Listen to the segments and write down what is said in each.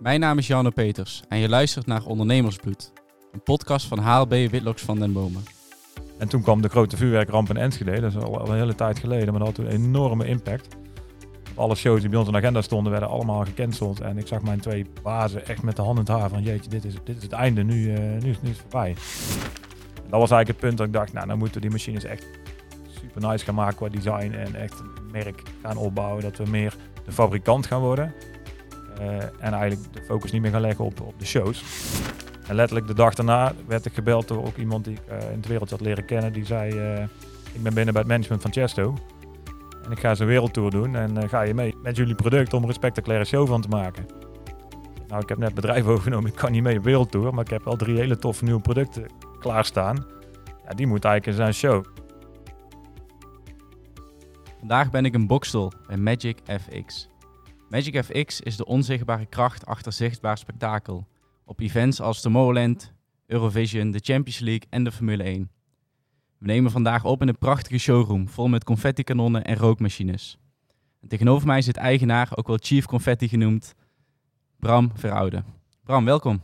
Mijn naam is Janne Peters en je luistert naar Ondernemersbloed, een podcast van HLB Witlocks van den Bomen. En toen kwam de grote vuurwerkramp in Enschede, dat is al, een hele tijd geleden, maar dat had een enorme impact. Alle shows die bij ons in de agenda stonden, werden allemaal gecanceld. En ik zag mijn twee bazen echt met de hand in het haar van, jeetje, dit is, dit is het einde, nu, uh, nu, nu is het voorbij. Dat was eigenlijk het punt dat ik dacht, nou, dan moeten we die machines echt super nice gaan maken qua design en echt een merk gaan opbouwen, dat we meer de fabrikant gaan worden. Uh, en eigenlijk de focus niet meer gaan leggen op, op de shows. En letterlijk de dag daarna werd ik gebeld door ook iemand die ik uh, in het wereld had leren kennen. Die zei, uh, ik ben binnen bij het management van Chesto. En ik ga eens een wereldtour doen en ga je mee met jullie product om er een spectaculaire show van te maken. Nou, ik heb net bedrijf overgenomen, ik kan niet mee op wereldtour, maar ik heb al drie hele toffe nieuwe producten klaarstaan. Ja, die moet eigenlijk in zijn show. Vandaag ben ik in Bokstel bij Magic FX. Magic FX is de onzichtbare kracht achter zichtbaar spektakel. Op events als Tomorrowland, Eurovision, de Champions League en de Formule 1. We nemen vandaag op in een prachtige showroom vol met confettikanonnen en rookmachines. En tegenover mij zit eigenaar, ook wel Chief Confetti genoemd, Bram Veroude. Bram, welkom.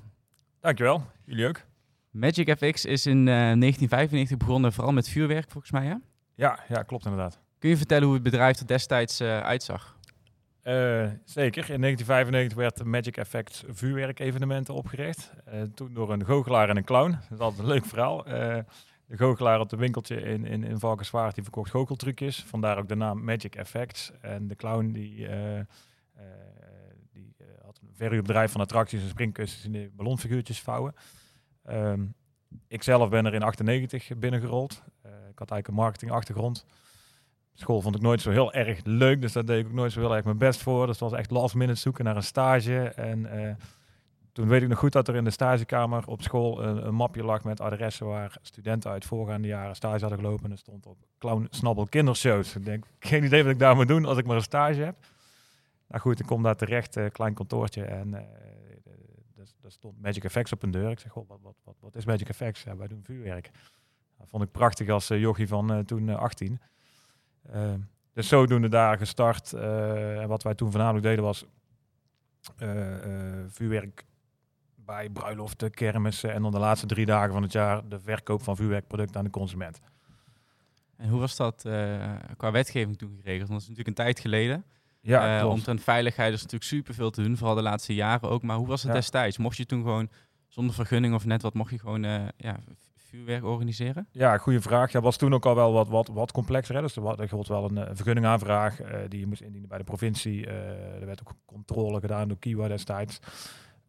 Dankjewel, jullie ook. Magic FX is in uh, 1995 begonnen vooral met vuurwerk volgens mij, hè? Ja, ja, klopt inderdaad. Kun je vertellen hoe het bedrijf er destijds uh, uitzag? Uh, zeker. In 1995 werd Magic Effects vuurwerkevenementen opgericht. Uh, toen door een goochelaar en een clown. Dat is altijd een leuk verhaal. Uh, de goochelaar op de winkeltje in, in, in Valkenswaard die verkocht goocheltrucjes. Vandaar ook de naam Magic Effects. En de clown die, die had een verhuurbedrijf van attracties en springkussens in de ballonfiguurtjes vouwen. Um, ik zelf ben er in 98 binnengerold. ik had eigenlijk een marketingachtergrond. School vond ik nooit zo heel erg leuk, dus daar deed ik ook nooit zo heel erg mijn best voor. Dus was echt last minute zoeken naar een stage. En uh, toen weet ik nog goed dat er in de stagekamer op school een, een, mapje lag met adressen waar studenten uit voorgaande jaren stage hadden gelopen. En er stond op Clown Snabbel Kindershows. Ik denk, geen idee wat ik daar moet doen als ik maar een stage heb. Nou goed, ik kom daar terecht, uh, klein kantoortje en uh, stond Magic Effects op een deur. Ik zeg, goh, wat, wat, wat, wat is Magic Effects? Ja, wij doen vuurwerk. Dat vond ik prachtig als jochie van toen 18. Dus zodoende daar gestart. Uh, en wat wij toen voornamelijk deden was uh, vuurwerk bij bruiloften, kermissen en dan de laatste drie dagen van het jaar de verkoop van vuurwerkproducten aan de consument. En hoe was dat qua wetgeving toen geregeld? Want dat is natuurlijk een tijd geleden. Ja, uh, omtrent veiligheid is natuurlijk superveel te doen, vooral de laatste jaren ook. Maar hoe was het ja. destijds? Mocht je toen gewoon zonder vergunning of net wat, mocht je gewoon ja, vuurwerk organiseren? Ja, goede vraag. Dat was toen ook al wel wat, wat, wat complexer. Dus er was wel een, een vergunningaanvraag uh, die je moest indienen bij de provincie. Uh, er werd ook controle gedaan door Kiwa destijds.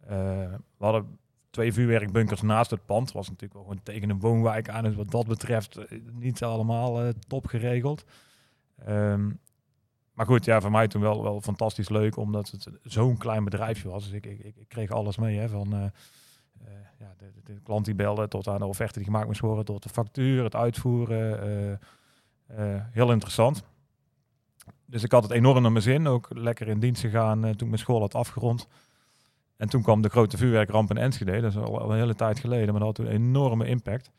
We hadden twee vuurwerkbunkers naast het pand. was natuurlijk wel gewoon tegen een woonwijk aan. Dus wat dat betreft niet allemaal top geregeld. Um, maar goed, ja, voor mij toen wel, wel fantastisch leuk, omdat het zo'n klein bedrijfje was. Dus ik, ik, ik kreeg alles mee hè, van ja, de, de, klant die belde tot aan de offerte die gemaakt moest worden, tot de factuur, het uitvoeren. Uh, uh, heel interessant. Dus ik had het enorm naar mijn zin, ook lekker in dienst gegaan toen ik mijn school had afgerond. En toen kwam de grote vuurwerkramp in Enschede, dat is al, al een hele tijd geleden, maar dat had een enorme impact.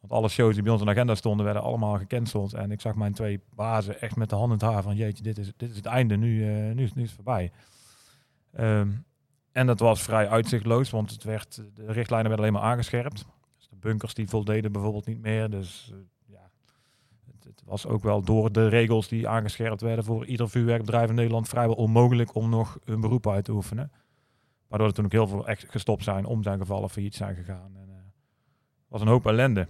Want alle shows die bij ons in de agenda stonden, werden allemaal gecanceld. En ik zag mijn twee bazen echt met de hand in het haar van, jeetje, dit is, dit is het einde, nu, nu, is, nu is het voorbij. Um, en dat was vrij uitzichtloos, want het werd, de richtlijnen werden alleen maar aangescherpt. Dus de bunkers die voldeden bijvoorbeeld niet meer. Dus uh, ja, het, het, was ook wel door de regels die aangescherpt werden voor ieder vuurwerkbedrijf in Nederland vrijwel onmogelijk om nog een beroep uit te oefenen. Waardoor er toen ook heel veel echt gestopt zijn, om zijn gevallen, failliet zijn gegaan. En, uh, was een hoop ellende.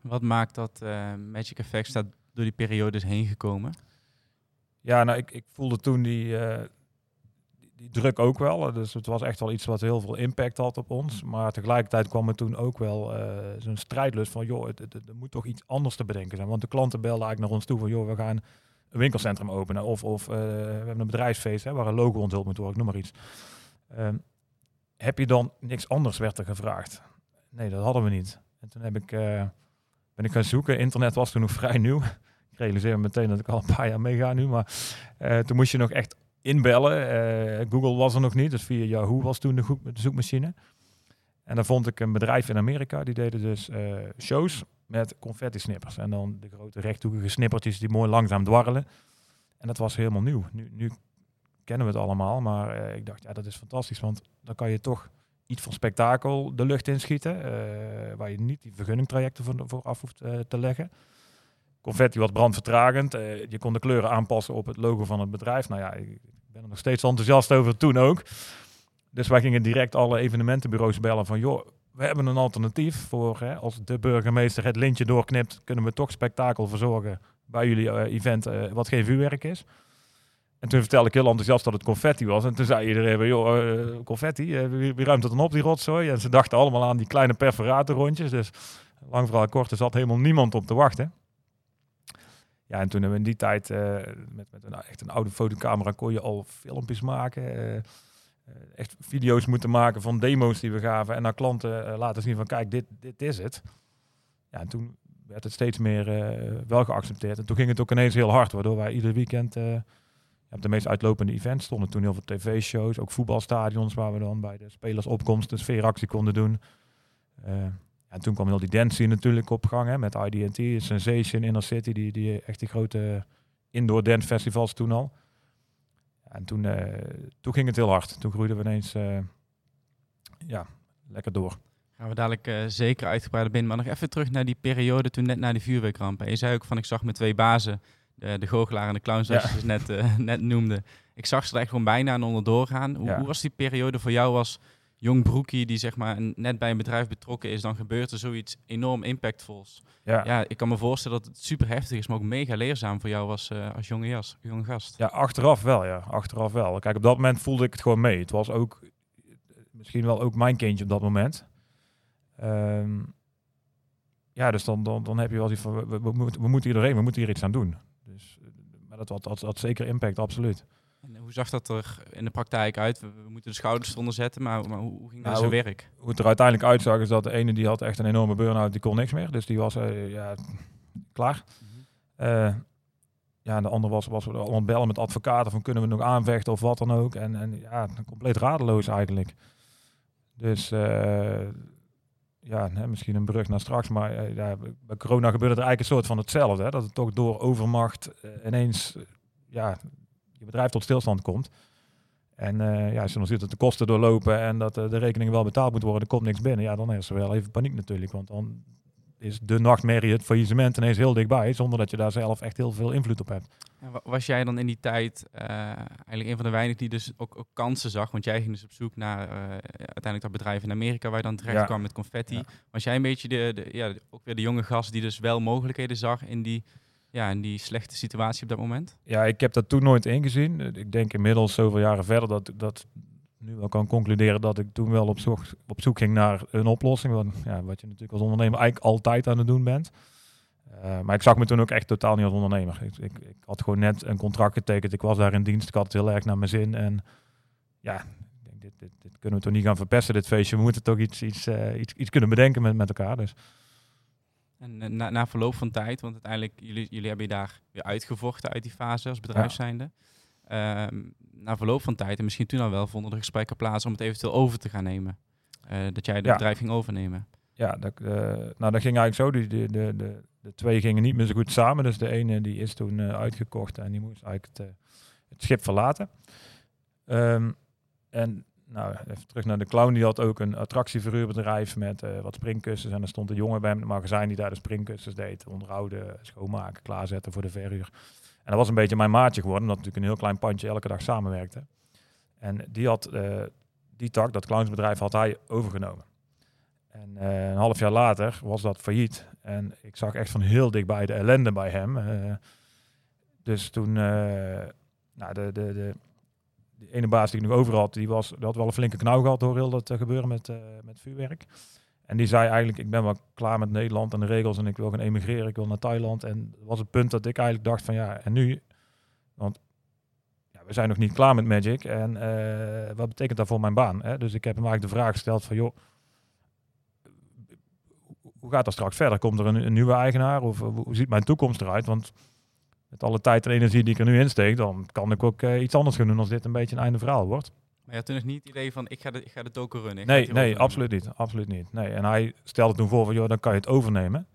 Wat maakt dat uh, Magic Effects daar door die periodes heen gekomen? Ja, nou, ik, ik voelde toen die, die druk ook wel. Dus het was echt wel iets wat heel veel impact had op ons. Maar tegelijkertijd kwam er toen ook wel uh, zo'n strijdlust van, joh, het, het, het, er moet toch iets anders te bedenken zijn. Want de klanten belden eigenlijk naar ons toe van, joh, we gaan een winkelcentrum openen. Of, of uh, we hebben een bedrijfsfeest hè, waar een logo onthuld moet worden, ik noem maar iets. Um, heb je dan niks anders, werd er gevraagd. Nee, dat hadden we niet. En toen heb ik, uh, ben ik gaan zoeken. Internet was toen nog vrij nieuw. Ik realiseer me meteen dat ik al een paar jaar meega nu. Maar toen moest je nog echt inbellen. Uh, Google was er nog niet, dus via Yahoo was toen de, zoekmachine. En dan vond ik een bedrijf in Amerika, die deden dus uh, shows met confetti-snippers. En dan de grote rechthoekige snippertjes die mooi langzaam dwarrelen. En dat was helemaal nieuw. Nu, nu kennen we het allemaal. Maar eh, ik dacht, ja, dat is fantastisch. Want dan kan je toch iets van spektakel de lucht inschieten. eh waar je niet die vergunningtrajecten voor, voor af hoeft eh, te leggen. Confetti wat brandvertragend. eh, je kon de kleuren aanpassen op het logo van het bedrijf. Nou ja, ik ben er nog steeds enthousiast over, toen ook. Dus wij gingen direct alle evenementenbureaus bellen van... joh, we hebben een alternatief voor... Hè, als de burgemeester het lintje doorknipt... kunnen we toch spektakel verzorgen bij jullie eh, event... eh, wat geen vuurwerk is. En toen vertelde ik heel enthousiast dat het confetti was. En toen zei iedereen, joh, eh, confetti, wie, ruimt het dan op, die rotzooi? En ze dachten allemaal aan die kleine perforatorrondjes. Dus lang verhaal kort, er zat helemaal niemand op te wachten. Ja, en toen hebben we in die tijd eh, met, met een, echt een oude fotocamera kon je al filmpjes maken. eh, eh, echt video's moeten maken van demo's die we gaven. En naar klanten laten zien van kijk, dit, dit is het. Ja, en toen werd het steeds meer wel geaccepteerd. En toen ging het ook ineens heel hard, waardoor wij ieder weekend op de meest uitlopende events stonden. Toen heel veel tv-shows, ook voetbalstadions waar we dan bij de spelersopkomst een sfeeractie konden doen. En toen kwam heel die dance natuurlijk op gang hè, met IDT, Sensation, Inner City, die, die echt die grote indoor dance festivals toen al. En toen, eh, toen ging het heel hard. Toen groeiden we ineens eh, ja, lekker door. Gaan we dadelijk eh, zeker uitgebreider binnen. Maar nog even terug naar die periode toen net na die vuurwerkramp. En je zei ook van, ik zag mijn twee bazen, de, de goochelaar en de clown, zoals Ja. je ze net, net noemde. Ik zag ze er echt gewoon bijna aan onderdoor gaan. Hoe, Ja. hoe was die periode voor jou als jong broekie die zeg maar net bij een bedrijf betrokken is? Dan gebeurt er zoiets enorm impactvols. Ja, Ja, ik kan me voorstellen dat het super heftig is, maar ook mega leerzaam voor jou als, eh, als jonge, jas, jonge gast. Ja, achteraf wel, ja. Achteraf wel. Kijk, op dat moment voelde ik het gewoon mee. Het was ook misschien wel ook mijn kindje op dat moment. Ehm, ja, dus dan, dan, dan heb je wel iets van, we, we, we moeten- we moeten hierheen, we moeten hier iets aan doen. Dus, eh, maar dat had, had, had zeker impact, absoluut. En hoe zag dat er in de praktijk uit? We, we moeten de schouders eronder zetten, maar, maar hoe, hoe ging dat Nou, in zijn werk? Hoe het er uiteindelijk uitzag is dat de ene die had echt een enorme burn-out, die kon niks meer. Dus die was eh, ja, klaar. Eh, ja, en de ander was, was allemaal bellen met advocaten van kunnen we nog aanvechten of wat dan ook. En, en ja, compleet radeloos eigenlijk. Dus eh, ja, hè, misschien een brug naar straks, maar ja, bij corona gebeurde er eigenlijk een soort van hetzelfde. Hè, dat het toch door overmacht ineens ja, je bedrijf tot stilstand komt. En eh, ja, als je dan ziet dat de kosten doorlopen en dat eh, de rekeningen wel betaald moeten worden, er komt niks binnen. Ja, dan is er wel even paniek natuurlijk. Want dan is de nachtmerrie, het faillissement ineens heel dichtbij, zonder dat je daar zelf echt heel veel invloed op hebt. En wa- was jij dan in die tijd eh, eigenlijk een van de weinigen die dus ook, ook kansen zag? Want jij ging dus op zoek naar uiteindelijk dat bedrijf in Amerika waar je dan terecht Ja. kwam met confetti. Ja. Was jij een beetje de, de, ja, ook weer de jonge gast die dus wel mogelijkheden zag in die, ja, in die slechte situatie op dat moment? Ja, ik heb dat toen nooit ingezien. Ik denk inmiddels zoveel jaren verder dat dat nu wel kan concluderen dat ik toen wel op zoek, op zoek ging naar een oplossing. Ja, wat je natuurlijk als ondernemer eigenlijk altijd aan het doen bent. Eh, maar ik zag me toen ook echt totaal niet als ondernemer. Ik, ik, had gewoon net een contract getekend. Ik was daar in dienst. Ik had het heel erg naar mijn zin. En ja, dit, dit, dit kunnen we toch niet gaan verpesten, dit feestje. We moeten toch iets, iets, eh, iets, iets kunnen bedenken met, met elkaar. Dus En eh, na, na verloop van tijd, want uiteindelijk, jullie, jullie hebben je daar weer uitgevochten uit die fase als bedrijf Ja. zijnde. Ehm, na verloop van tijd, en misschien toen al wel, vonden er gesprekken plaats om het eventueel over te gaan nemen. Eh, dat jij het Ja. bedrijf ging overnemen. Ja, dat, eh, nou dat ging eigenlijk zo. De, de, de, de twee gingen niet meer zo goed samen. Dus de ene die is toen uitgekocht en die moest eigenlijk het, het schip verlaten. Ehm, en nou, even terug naar de clown. Die had ook een attractieverhuurbedrijf met eh, wat springkussens. En er stond een jongen bij hem het magazijn die daar de springkussens deed. Onderhouden, schoonmaken, klaarzetten voor de verhuur. En dat was een beetje mijn maatje geworden. Omdat natuurlijk een heel klein pandje elke dag samenwerkte. En die had eh, die tak, dat clownsbedrijf, had hij overgenomen. En eh, een half jaar later was dat failliet. En ik zag echt van heel dichtbij de ellende bij hem. Dus toen, nou, de, de, de, de ene baas die ik nog over had, die, was, die had wel een flinke knauw gehad door heel dat eh, gebeuren met, eh, met vuurwerk. En die zei eigenlijk, ik ben wel klaar met Nederland en de regels en ik wil gaan emigreren, ik wil naar Thailand. En dat was het punt dat ik eigenlijk dacht van ja, en nu? Want ja, we zijn nog niet klaar met Magic. En eh, wat betekent dat voor mijn baan? Hè? Dus ik heb hem eigenlijk de vraag gesteld van joh, hoe gaat dat straks verder? Komt er een, nieuwe eigenaar of hoe ziet mijn toekomst eruit? Want met alle tijd en energie die ik er nu in steek, dan kan ik ook eh, iets anders gaan doen als dit een beetje een einde verhaal wordt. Maar je had toen nog niet het idee van, ik ga de, ik ga de token runnen. Nee, nee, absoluut niet. Absoluut niet. Nee. En hij stelde toen voor van, joh, dan kan je het overnemen.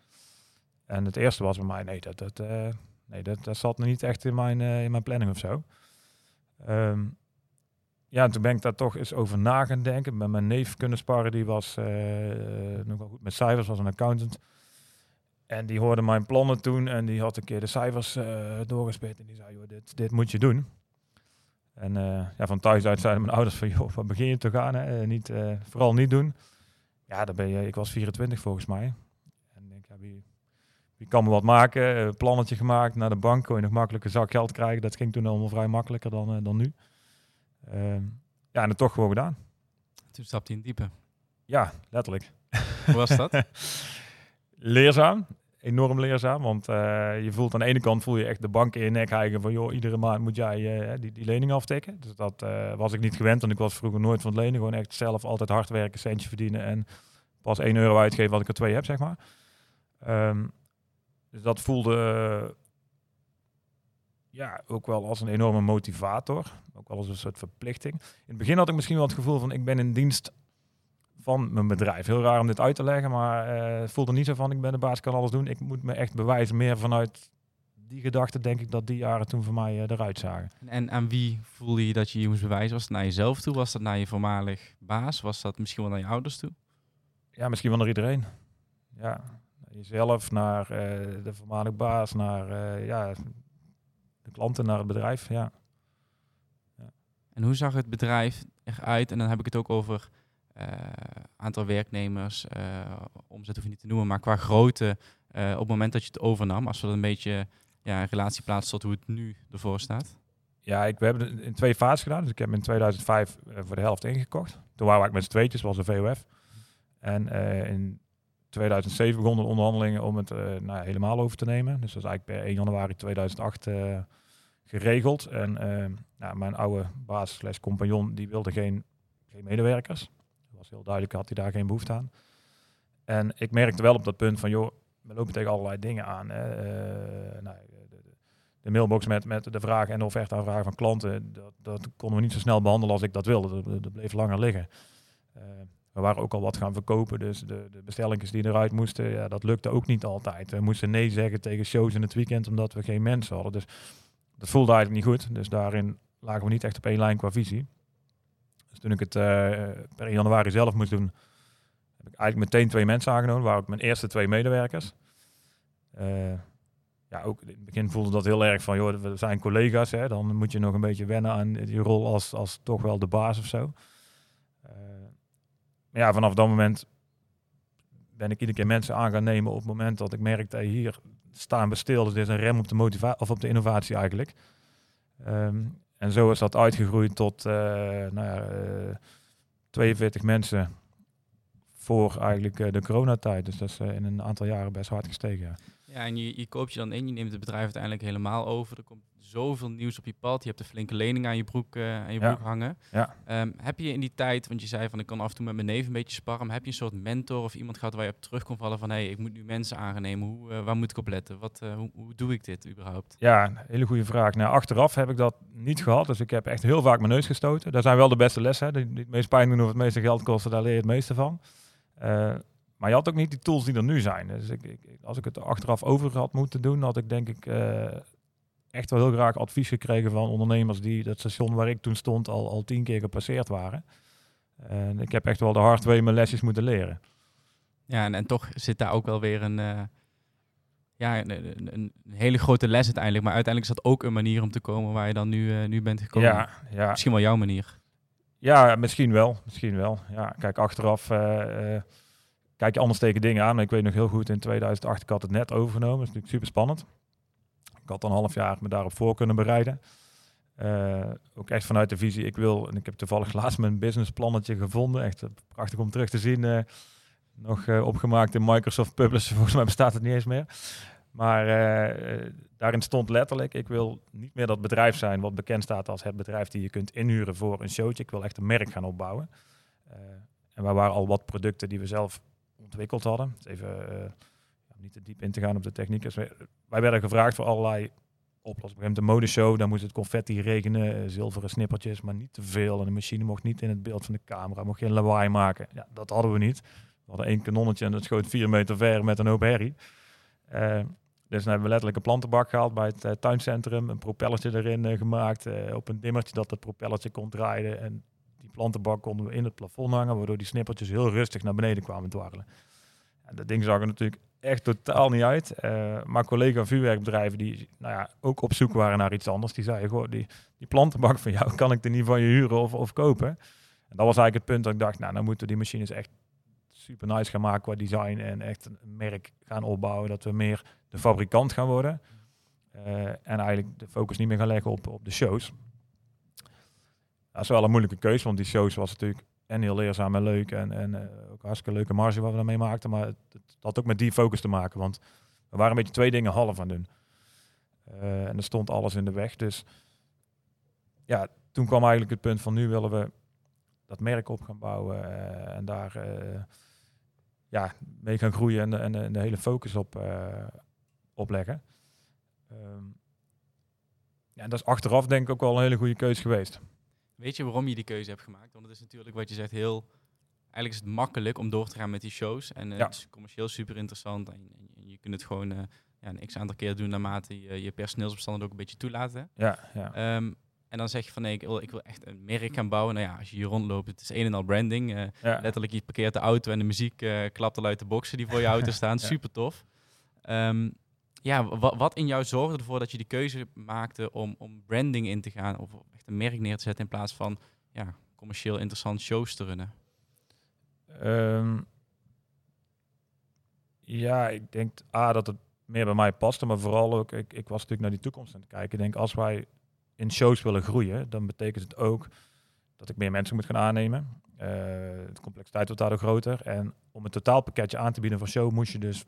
En het eerste was bij mij, nee, dat, dat, eh, nee, dat, dat zat nog niet echt in mijn, eh, in mijn planning of zo. Ehm, ja, toen ben ik daar toch eens over na gaan denken. Met mijn neef kunnen sparren, die was uh, nog wel goed met cijfers, was een accountant. En die hoorde mijn plannen toen en die had een keer de cijfers uh, doorgespeeld. En die zei, joh, dit, dit moet je doen. En uh, ja, van thuis uit zeiden mijn ouders van, joh, wat begin je te gaan? Hè? niet, vooral niet doen. Ja, dan ben je, ik was 24 volgens mij. En denk, ja, wie, wie kan me wat maken? plannetje gemaakt, naar de bank kon je nog makkelijk een zak geld krijgen. Dat ging toen allemaal vrij makkelijker dan, dan nu. Ehm, ja, en het toch gewoon gedaan. Toen stapte hij in diepe. Ja, letterlijk. Hoe was dat? leerzaam. Enorm leerzaam. Want uh, je voelt aan de ene kant voel je echt de bank in je nek hijgen van joh, iedere maand moet jij uh, die, die lening aftikken. Dus dat uh, was ik niet gewend, want ik was vroeger nooit van het lenen. Gewoon echt zelf altijd hard werken, centje verdienen en pas 1 euro uitgeven wat ik er twee heb, zeg maar. Um, dus dat voelde ja, ook wel als een enorme motivator. Ook wel als een soort verplichting. In het begin had ik misschien wel het gevoel van ik ben in dienst van mijn bedrijf. Heel raar om dit uit te leggen, maar uh, het voelde niet zo van ik ben de baas, kan alles doen. Ik moet me echt bewijzen. Meer vanuit die gedachte denk ik dat die jaren toen voor mij uh, eruit zagen. En aan wie voelde je dat je je moest bewijzen? Was het naar jezelf toe? Was dat naar je voormalig baas? Was dat misschien wel naar je ouders toe? Ja, misschien wel naar iedereen. Ja, naar jezelf, naar uh, de voormalig baas, naar ja, de klanten, naar het bedrijf. Ja. ja. En hoe zag het bedrijf eruit? En dan heb ik het ook over aantal werknemers, uh, omzet hoef je niet te noemen, maar qua grootte uh, op het moment dat je het overnam, als we dat een beetje ja, relatie plaatsen tot hoe het nu ervoor staat? Ja, ik, we hebben het in twee fases gedaan. Dus ik heb in 2005 voor de helft ingekocht. Toen waren we met z'n tweetjes, was een VOF. En in 2007 begonnen de onderhandelingen om het nou, helemaal over te nemen. Dus dat is eigenlijk per 1 januari 2008 geregeld. En nou, mijn oude baas slash compagnon, die wilde geen, geen medewerkers was heel duidelijk, had hij daar geen behoefte aan. En ik merkte wel op dat punt van, joh, we lopen tegen allerlei dingen aan. Hè. Uh, nou, de, de, mailbox met, met de vragen en de offerte aanvragen van klanten, dat, dat konden we niet zo snel behandelen als ik dat wilde. Dat, bleef langer liggen. Uh, we waren ook al wat gaan verkopen, dus de, de bestellingen die eruit moesten, ja, dat lukte ook niet altijd. We moesten nee zeggen tegen shows in het weekend, omdat we geen mensen hadden. Dus dat voelde eigenlijk niet goed. Dus daarin lagen we niet echt op één lijn qua visie. Dus toen ik het uh, per 1 januari zelf moest doen, heb ik eigenlijk meteen twee mensen aangenomen. Waar ook mijn eerste twee medewerkers. Uh, ja, ook in het begin voelde dat heel erg van, joh, we zijn collega's. Hè, dan moet je nog een beetje wennen aan die rol als, als toch wel de baas of zo. Uh, ja, vanaf dat moment ben ik iedere keer mensen aan gaan nemen op het moment dat ik merkte, hier staan we stil. Dus dit is een rem op de motivatie of op de innovatie eigenlijk. Um, en zo is dat uitgegroeid tot uh, nou ja, 42 eh, mensen voor eigenlijk uh, de coronatijd. Dus dat is in een aantal jaren best hard gestegen. Ja, ja en je, je koopt je dan in, je neemt het bedrijf uiteindelijk helemaal over. Er komt zoveel nieuws op je pad. Je hebt een flinke lening aan je broek, uh, aan je broek hangen. Ja. Um, heb je in die tijd, want je zei van ik kan af en toe met mijn neef een beetje sparren, heb je een soort mentor of iemand gehad waar je op terug kon vallen van hé, hey, ik moet nu mensen aannemen. Hoe, uh, waar moet ik op letten? Wat, uh, hoe, hoe, doe ik dit überhaupt? Ja, hele goede vraag. Nou, achteraf heb ik dat niet gehad. Dus ik heb echt heel vaak mijn neus gestoten. Daar zijn wel de beste lessen. Die, die het meest pijn doen of het meeste geld kosten, daar leer je het meeste van. Maar je had ook niet die tools die er nu zijn. Dus ik, ik, als ik het achteraf over had moeten doen, had ik denk ik echt wel heel graag advies gekregen van ondernemers die dat station waar ik toen stond al, al tien keer gepasseerd waren. En ik heb echt wel de hard way mijn lesjes moeten leren. Ja, en, en toch zit daar ook wel weer een, uh, ja, een, een, hele grote les uiteindelijk. Maar uiteindelijk is dat ook een manier om te komen waar je dan nu, uh, nu bent gekomen. Ja, ja. Misschien wel jouw manier. Ja, misschien wel. Misschien wel. Ja, kijk, achteraf uh, kijk je anders tegen dingen aan. Ik weet nog heel goed, in 2008 ik had het net overgenomen. Dat is natuurlijk super spannend. Ik had een half jaar me daarop voor kunnen bereiden. Uh, ook echt vanuit de visie, ik wil, en ik heb toevallig laatst mijn businessplannetje gevonden. Echt prachtig om terug te zien. Uh, nog opgemaakt in Microsoft Publisher, volgens mij bestaat het niet eens meer. Maar daarin stond letterlijk, ik wil niet meer dat bedrijf zijn wat bekend staat als het bedrijf die je kunt inhuren voor een showtje. Ik wil echt een merk gaan opbouwen. en we waren al wat producten die we zelf ontwikkeld hadden. Even niet te diep in te gaan op de techniek. Dus wij, werden gevraagd voor allerlei oplossingen. De modeshow, dan moest het confetti regenen, eh, zilveren snippertjes, maar niet te veel. En de machine mocht niet in het beeld van de camera, mocht geen lawaai maken. Ja, dat hadden we niet. We hadden één kanonnetje en dat schoot vier meter ver met een hoop herrie. Uh, Dus dan hebben we letterlijk een plantenbak gehaald bij het eh, tuincentrum. Een propellertje erin eh, gemaakt. eh, op een dimmertje dat het propellertje kon draaien. En plantenbak konden we in het plafond hangen. Waardoor die snippertjes heel rustig naar beneden kwamen dwarrelen. En dat ding zag er natuurlijk echt totaal niet uit. Eh, maar collega vuurwerkbedrijven die nou ja, ook op zoek waren naar iets anders. Die zeiden, goh, die, die plantenbak van jou kan ik er niet van je huren of, of kopen. En dat was eigenlijk het punt dat ik dacht, nou dan moeten we die machines echt super nice gaan maken qua design. En echt een merk gaan opbouwen. Dat we meer de fabrikant gaan worden. Eh, en eigenlijk de focus niet meer gaan leggen op, op de shows. Dat is wel een moeilijke keuze, want die shows was natuurlijk en heel leerzaam en leuk. En, en eh, ook hartstikke leuke marge wat we daarmee maakten. Maar het, het had ook met die focus te maken. Want we waren een beetje twee dingen half aan doen. Eh, en er stond alles in de weg. Dus ja, toen kwam eigenlijk het punt van nu willen we dat merk op gaan bouwen. eh, en daar ja, mee gaan groeien en, en, de hele focus op, opleggen. Ehm, ja, en dat is achteraf denk ik ook wel een hele goede keuze geweest. Weet je waarom je die keuze hebt gemaakt? Want het is natuurlijk wat je zegt heel... Eigenlijk is het makkelijk om door te gaan met die shows. En Ja. het is commercieel super interessant. En, en je kunt het gewoon eh, ja, een x aantal keer doen naarmate je je personeelsbestanden ook een beetje toelaten. Ja, ja. Ehm, en dan zeg je van nee, ik wil, ik wil echt een merk gaan bouwen. Nou ja, als je hier rondloopt, het is een en al branding. Eh, ja. letterlijk, je parkeert de auto en de muziek eh, klapt al uit de boxen die voor je auto staan. Super tof. Ehm, ja, wa- wat in jou zorgde ervoor dat je die keuze maakte om, om branding in te gaan of echt een merk neer te zetten in plaats van ja, commercieel interessant shows te runnen? Ehm, ja, ik denk A, dat het meer bij mij paste, maar vooral ook, ik, ik was natuurlijk naar die toekomst aan het kijken. Ik denk, als wij in shows willen groeien, dan betekent het ook dat ik meer mensen moet gaan aannemen. Eh, de complexiteit wordt daardoor groter. En om een totaalpakketje aan te bieden van show, moest je dus,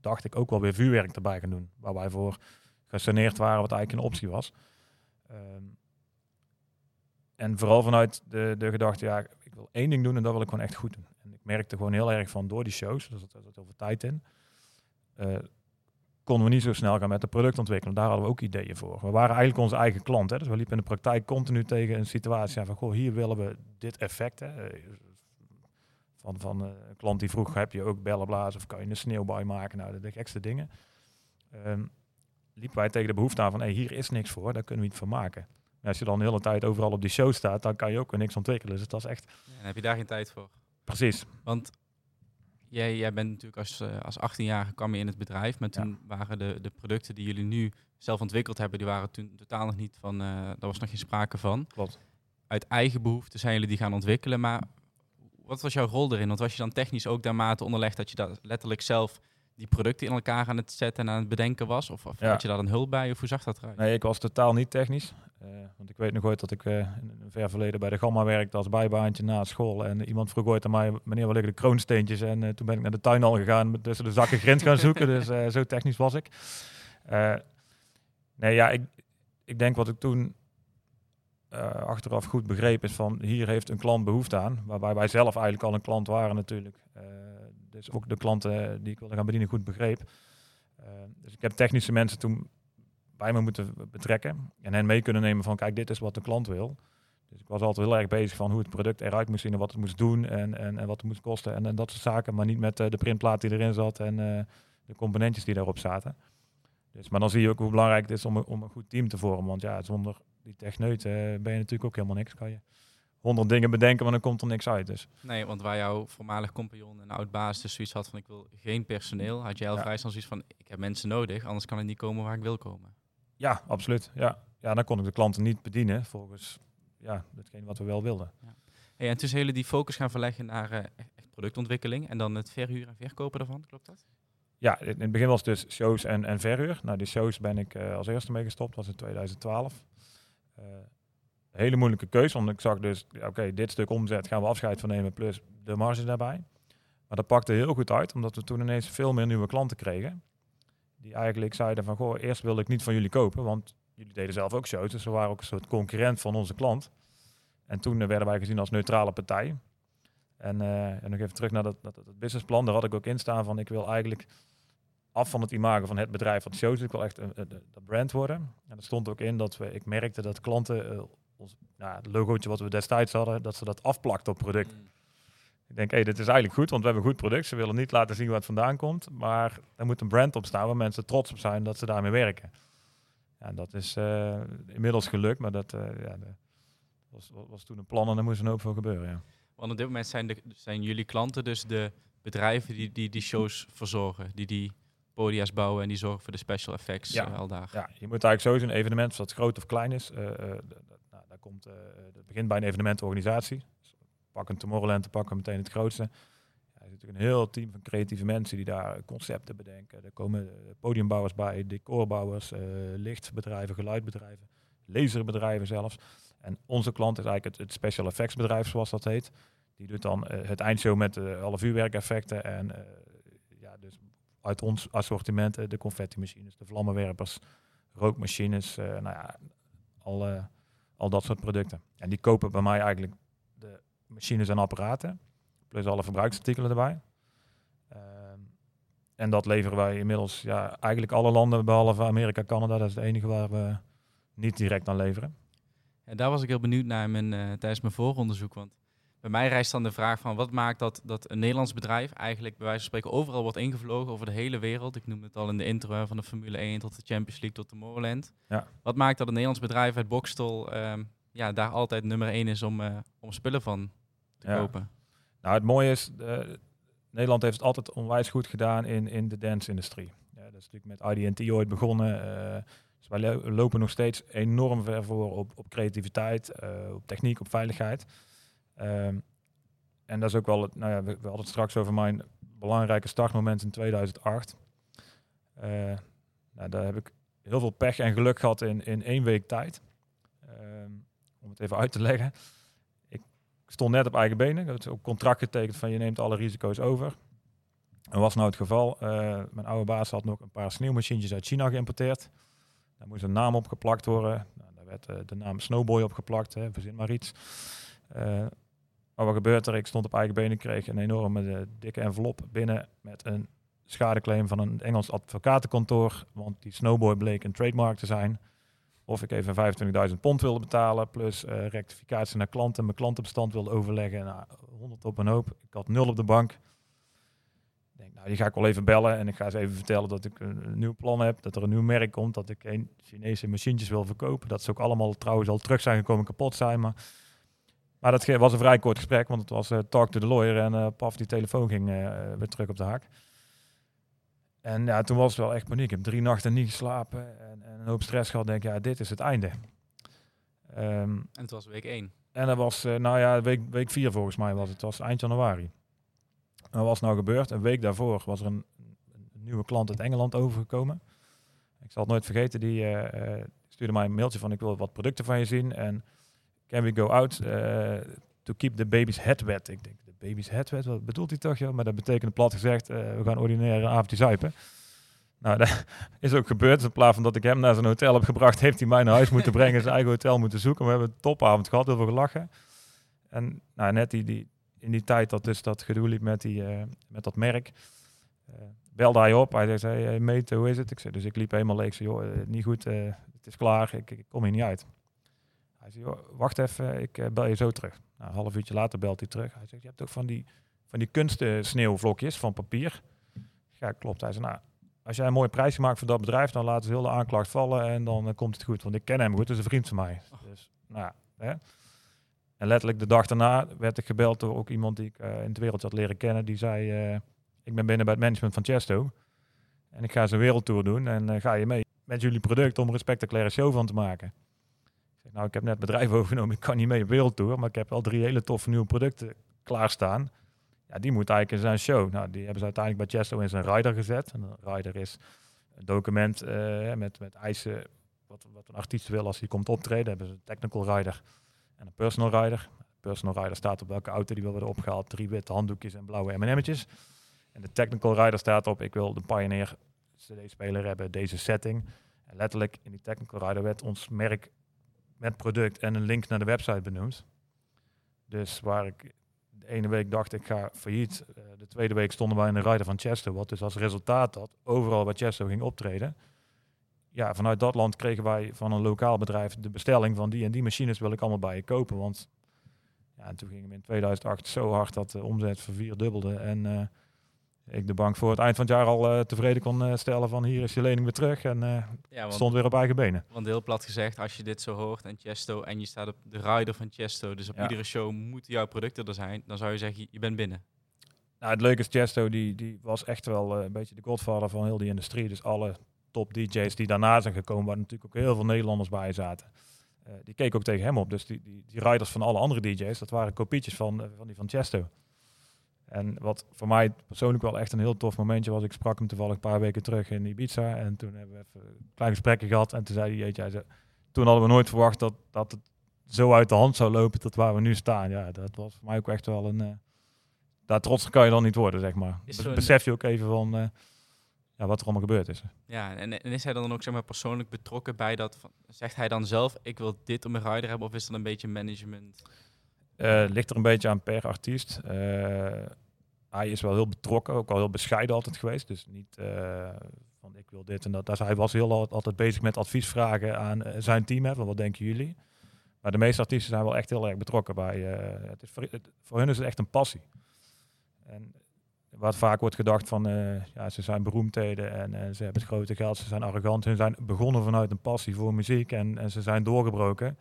dacht ik, ook wel weer vuurwerk erbij gaan doen. Waar wij voor gesaneerd waren, wat eigenlijk een optie was. Ehm, en vooral vanuit de, de gedachte, ja, ik wil één ding doen en dat wil ik gewoon echt goed doen. En ik merkte gewoon heel erg van door die shows, dus er zat heel veel tijd in, eh, konden we niet zo snel gaan met de productontwikkeling. Daar hadden we ook ideeën voor. We waren eigenlijk onze eigen klant. Hè? Dus we liepen in de praktijk continu tegen een situatie van, goh, hier willen we dit effect. Hè? Van, van eh, een klant die vroeg, heb je ook bellen blazen of kan je een sneeuwbui maken? Nou, de, gekste dingen. Ehm, liepen wij tegen de behoefte aan van, hey, hier is niks voor, daar kunnen we iets van maken. En als je dan de hele tijd overal op die show staat, dan kan je ook weer niks ontwikkelen. Dus dat is echt Ja, dan heb je daar geen tijd voor. precies. Want jij, jij bent natuurlijk als, eh, als 18-jarige kwam je in het bedrijf, maar Ja. toen waren de, de producten die jullie nu zelf ontwikkeld hebben, die waren toen totaal nog niet van, eh daar was nog geen sprake van. Klopt. Uit eigen behoefte zijn jullie die gaan ontwikkelen, maar wat was jouw rol erin? Want was je dan technisch ook daarmate onderlegd dat je dat letterlijk zelf die producten in elkaar aan het zetten en aan het bedenken was? Of, of Ja. had je daar een hulp bij? Of hoe zag dat eruit? Nee, ik was totaal niet technisch. Eh, want ik weet nog ooit dat ik eh, in een ver verleden bij de Gamma werkte als bijbaantje na school. En iemand vroeg ooit aan mij, meneer, waar liggen de kroonsteentjes? En eh, toen ben ik naar de tuin al gegaan, met tussen de zakken grind gaan zoeken. Dus zo technisch was ik. Nee, ja, ik, ik denk wat ik toen eh, achteraf goed begreep is van, hier heeft een klant behoefte aan. Waarbij wij zelf eigenlijk al een klant waren natuurlijk. Eh, dus ook de klanten die ik wilde gaan bedienen goed begreep. Eh, dus ik heb technische mensen toen bij me moeten betrekken en hen mee kunnen nemen van kijk, dit is wat de klant wil. Dus ik was altijd heel erg bezig van hoe het product eruit moest zien en wat het moest doen en, en, en wat het moest kosten en, en dat soort zaken, maar niet met eh, de printplaat die erin zat en eh, de componentjes die daarop zaten. Dus, maar dan zie je ook hoe belangrijk het is om, om een goed team te vormen, want ja, zonder die techneuten eh, ben je natuurlijk ook helemaal niks. Kan je honderd dingen bedenken, maar dan komt er niks uit. Dus Nee, want waar jouw voormalig compagnon en oud-baas dus zoiets had van ik wil geen personeel, had jij al Ja. vrij snel zoiets van ik heb mensen nodig, anders kan ik niet komen waar ik wil komen. ja, absoluut. Ja. ja, dan kon ik de klanten niet bedienen volgens ja, hetgeen wat we wel wilden. Hey, en zijn jullie die focus gaan verleggen naar eh, echt productontwikkeling en dan het verhuren en verkopen daarvan, klopt dat? Ja, in het begin was het dus shows en, en verhuur. Nou, die shows ben ik eh, als eerste mee gestopt, was in 2012. Eh, hele moeilijke keuze, want ik zag dus, oké, dit stuk omzet gaan we afscheid van nemen, plus de marge daarbij. Maar dat pakte heel goed uit, omdat we toen ineens veel meer nieuwe klanten kregen. Die eigenlijk zeiden van, goh, eerst wilde ik niet van jullie kopen, want jullie deden zelf ook shows, dus we waren ook een soort concurrent van onze klant. En toen werden wij gezien als neutrale partij. En, eh, en nog even terug naar dat, dat, dat businessplan, daar had ik ook in staan van, ik wil eigenlijk af van het imago van het bedrijf wat shows. Ik wil echt een, een, een brand worden. En er stond ook in dat we, ik merkte dat klanten eh, ons nou, het logootje wat we destijds hadden, dat ze dat afplakten op product. Ik denk, hé, hey, dit is eigenlijk goed, want we hebben een goed product. Ze willen niet laten zien waar het vandaan komt. Maar er moet een brand op staan waar mensen trots op zijn dat ze daarmee werken. Ja, dat is uh, inmiddels gelukt, maar dat uh, ja, de, was, was toen een plan en daar moest een hoop voor gebeuren. Ja. Want op dit moment zijn, de, zijn jullie klanten dus de bedrijven die die, die shows verzorgen, die die podia's bouwen en die zorgen voor de special effects ja. Uh, al daar. Ja, je moet eigenlijk zien, een evenement, of dat groot of klein is, uh, uh, nou, daar komt, het begint bij een evenementenorganisatie. Dus pak een Tomorrowland, te pakken meteen het grootste. Ja, er is natuurlijk een heel team van creatieve mensen die daar concepten bedenken. Er komen podiumbouwers bij, decorbouwers, lichtbedrijven, geluidbedrijven, laserbedrijven zelfs. En onze klant is eigenlijk het, het special effects bedrijf, zoals dat heet. Die doet dan het eindshow met alle vuurwerkeffecten en uit ons assortiment de confetti-machines, de vlammenwerpers, rookmachines, uh, nou ja, al, al dat soort producten. En die kopen bij mij eigenlijk de machines en apparaten, plus alle verbruiksartikelen erbij. Uh, en dat leveren wij inmiddels, ja, eigenlijk alle landen behalve Amerika, Canada, dat is het enige waar we niet direct aan leveren. En daar was ik heel benieuwd naar mijn, uh, tijdens mijn vooronderzoek, want bij mij rijst dan de vraag van wat maakt dat, dat een Nederlands bedrijf eigenlijk bij wijze van spreken overal wordt ingevlogen over de hele wereld. Ik noem het al in de intro van de Formule 1 tot de Champions League tot de Tomorrowland. Ja. Wat maakt dat een Nederlands bedrijf uit Bokstel um, ja, daar altijd nummer 1 is om, uh, om spullen van te ja. kopen? Nou, het mooie is, uh, Nederland heeft het altijd onwijs goed gedaan in, in de dance-industrie. Ja, dat is natuurlijk met IDT ooit begonnen. Uh, dus wij lo lopen nog steeds enorm ver voor op, op creativiteit, op techniek, op veiligheid. Um, en dat is ook wel, het, nou ja, we, hadden het straks over mijn belangrijke startmoment in 2008. Uh, nou, daar heb ik heel veel pech en geluk gehad in, in één week tijd. Um, om het even uit te leggen. Ik stond net op eigen benen. Ik had ook contract getekend van je neemt alle risico's over. En was nou het geval, uh, mijn oude baas had nog een paar sneeuwmachientjes uit China geïmporteerd. Daar moest een naam op geplakt worden. Nou, daar werd uh, de naam Snowboy opgeplakt, hè, verzin maar iets. Uh, maar wat gebeurt er? Ik stond op eigen benen, kreeg een enorme dikke envelop binnen met een schadeclaim van een Engels advocatenkantoor. Want die snowboy bleek een trademark te zijn. Of ik even 25.000 pond wilde betalen, plus uh, rectificatie naar klanten, mijn klantenbestand wilde overleggen. Nou, 100 op een hoop. Ik had nul op de bank. Ik denk, nou, die ga ik wel even bellen en ik ga ze even vertellen dat ik een, een nieuw plan heb, dat er een nieuw merk komt, dat ik geen Chinese machientjes wil verkopen. Dat ze ook allemaal trouwens al terug zijn gekomen, kapot zijn, maar maar dat was een vrij kort gesprek, want het was uh, talk to the lawyer en uh, paf, die telefoon ging uh, weer terug op de haak. En ja, toen was het wel echt paniek. Ik heb drie nachten niet geslapen en, en een hoop stress gehad. Denk ja, dit is het einde. Um, en het was week één. En dat was, nou ja, week, week vier volgens mij was het. Het was eind januari. En wat was nou gebeurd? Een week daarvoor was er een, een nieuwe klant uit Engeland overgekomen. Ik zal het nooit vergeten, die stuurde mij een mailtje van ik wil wat producten van je zien. En can we go out uh, to keep the baby's head wet? Ik denk, de baby's head wet, wat bedoelt hij toch? Joh? Maar dat betekent plat gezegd, uh, we gaan ordinaire avondje zuipen. Nou, dat is ook gebeurd. In plaats van dat ik hem naar zijn hotel heb gebracht, heeft hij mij naar huis moeten brengen, zijn eigen hotel moeten zoeken. We hebben een topavond gehad, heel veel gelachen. En nou, net die, die, in die tijd dat dus dat gedoe liep met, die, uh, met dat merk, uh, belde hij op. Hij zei, hey, mate, hoe is het? Ik zei, dus ik liep helemaal leeg. Ik zei, joh, niet goed, het is klaar, ik, ik kom hier niet uit. Hij zei, wacht even, ik uh, bel je zo terug. Nou, een half uurtje later belt hij terug. Hij zegt, je hebt ook van die, van die kunsten sneeuwvlokjes van papier. Ja, klopt. Hij zei, nou, als jij een mooi prijsje maakt voor dat bedrijf, dan laten ze heel de aanklacht vallen en dan uh, komt het goed. Want ik ken hem goed, het is een vriend van mij. Oh. Dus, nou, hè. En letterlijk de dag daarna werd ik gebeld door ook iemand die ik uh, in het wereldje had leren kennen. Die zei, ik ben binnen bij het management van Chesto. En ik ga zijn wereldtour doen en ga je mee met jullie product om een spectaculaire show van te maken. Nou, ik heb net bedrijf overgenomen, ik kan niet mee op wereldtour, maar ik heb al drie hele toffe nieuwe producten klaarstaan. Ja, die moet eigenlijk in zijn show. Nou, die hebben ze uiteindelijk bij Chesto in zijn rider gezet. En een rider is een document uh, met, met eisen wat, wat een artiest wil als hij komt optreden. hebben ze een technical rider en een personal rider. Personal rider staat op welke auto die wil worden opgehaald. Drie witte handdoekjes en blauwe M&M'tjes. En de technical rider staat op, ik wil de Pioneer CD-speler hebben, deze setting. En letterlijk in die technical rider werd ons merk met product en een link naar de website benoemd. Dus waar ik de ene week dacht ik ga failliet, uh, de tweede week stonden wij in de rider van Chesto, wat dus als resultaat dat overal waar Chesto ging optreden. Ja, vanuit dat land kregen wij van een lokaal bedrijf de bestelling van die en die machines wil ik allemaal bij je kopen, want Ja, en toen gingen we in 2008 zo hard dat de omzet vervierdubbelde. En uh, ik de bank voor het eind van het jaar al uh, tevreden kon uh, stellen van hier is je lening weer terug. En ja, want, stond weer op eigen benen. Want heel plat gezegd, als je dit zo hoort en Chesto en je staat op de rider van Chesto, dus op ja. iedere show moeten jouw producten er zijn, dan zou je zeggen, je bent binnen. Nou, het leuke is, Chesto die, die was echt wel een beetje de godvader van heel die industrie. Dus alle top DJ's die daarna zijn gekomen, waar natuurlijk ook heel veel Nederlanders bij zaten. Die keken ook tegen hem op. Dus die, die, die riders van alle andere DJ's, dat waren kopietjes van, van die van Chesto. En wat voor mij persoonlijk wel echt een heel tof momentje was, ik sprak hem toevallig een paar weken terug in Ibiza. En toen hebben we even een klein gesprekje gehad. En toen zei hij, jeetje, hij zei, toen hadden we nooit verwacht dat, dat het zo uit de hand zou lopen tot waar we nu staan. Ja, dat was voor mij ook echt wel een... Uh, daar trots kan je dan niet worden, zeg maar. Besef je ook even van... Uh, ja, wat er allemaal gebeurd is. Ja, en, en, is hij dan ook zeg maar, persoonlijk betrokken bij dat? Van, zegt hij dan zelf, ik wil dit op mijn rider hebben, of is dat een beetje management? Uh, ligt er een beetje aan per artiest. Uh, hij is wel heel betrokken, ook al heel bescheiden altijd geweest. Dus niet uh, van ik wil dit en dat. Dus hij was heel altijd bezig met adviesvragen aan zijn team. Hè, van wat denken jullie? Maar de meeste artiesten zijn wel echt heel erg betrokken bij. het is voor, het, hun is het echt een passie. En wat vaak wordt gedacht van, ja, ze zijn beroemdheden en ze hebben het grote geld, ze zijn arrogant. Ze zijn begonnen vanuit een passie voor muziek en, en ze zijn doorgebroken.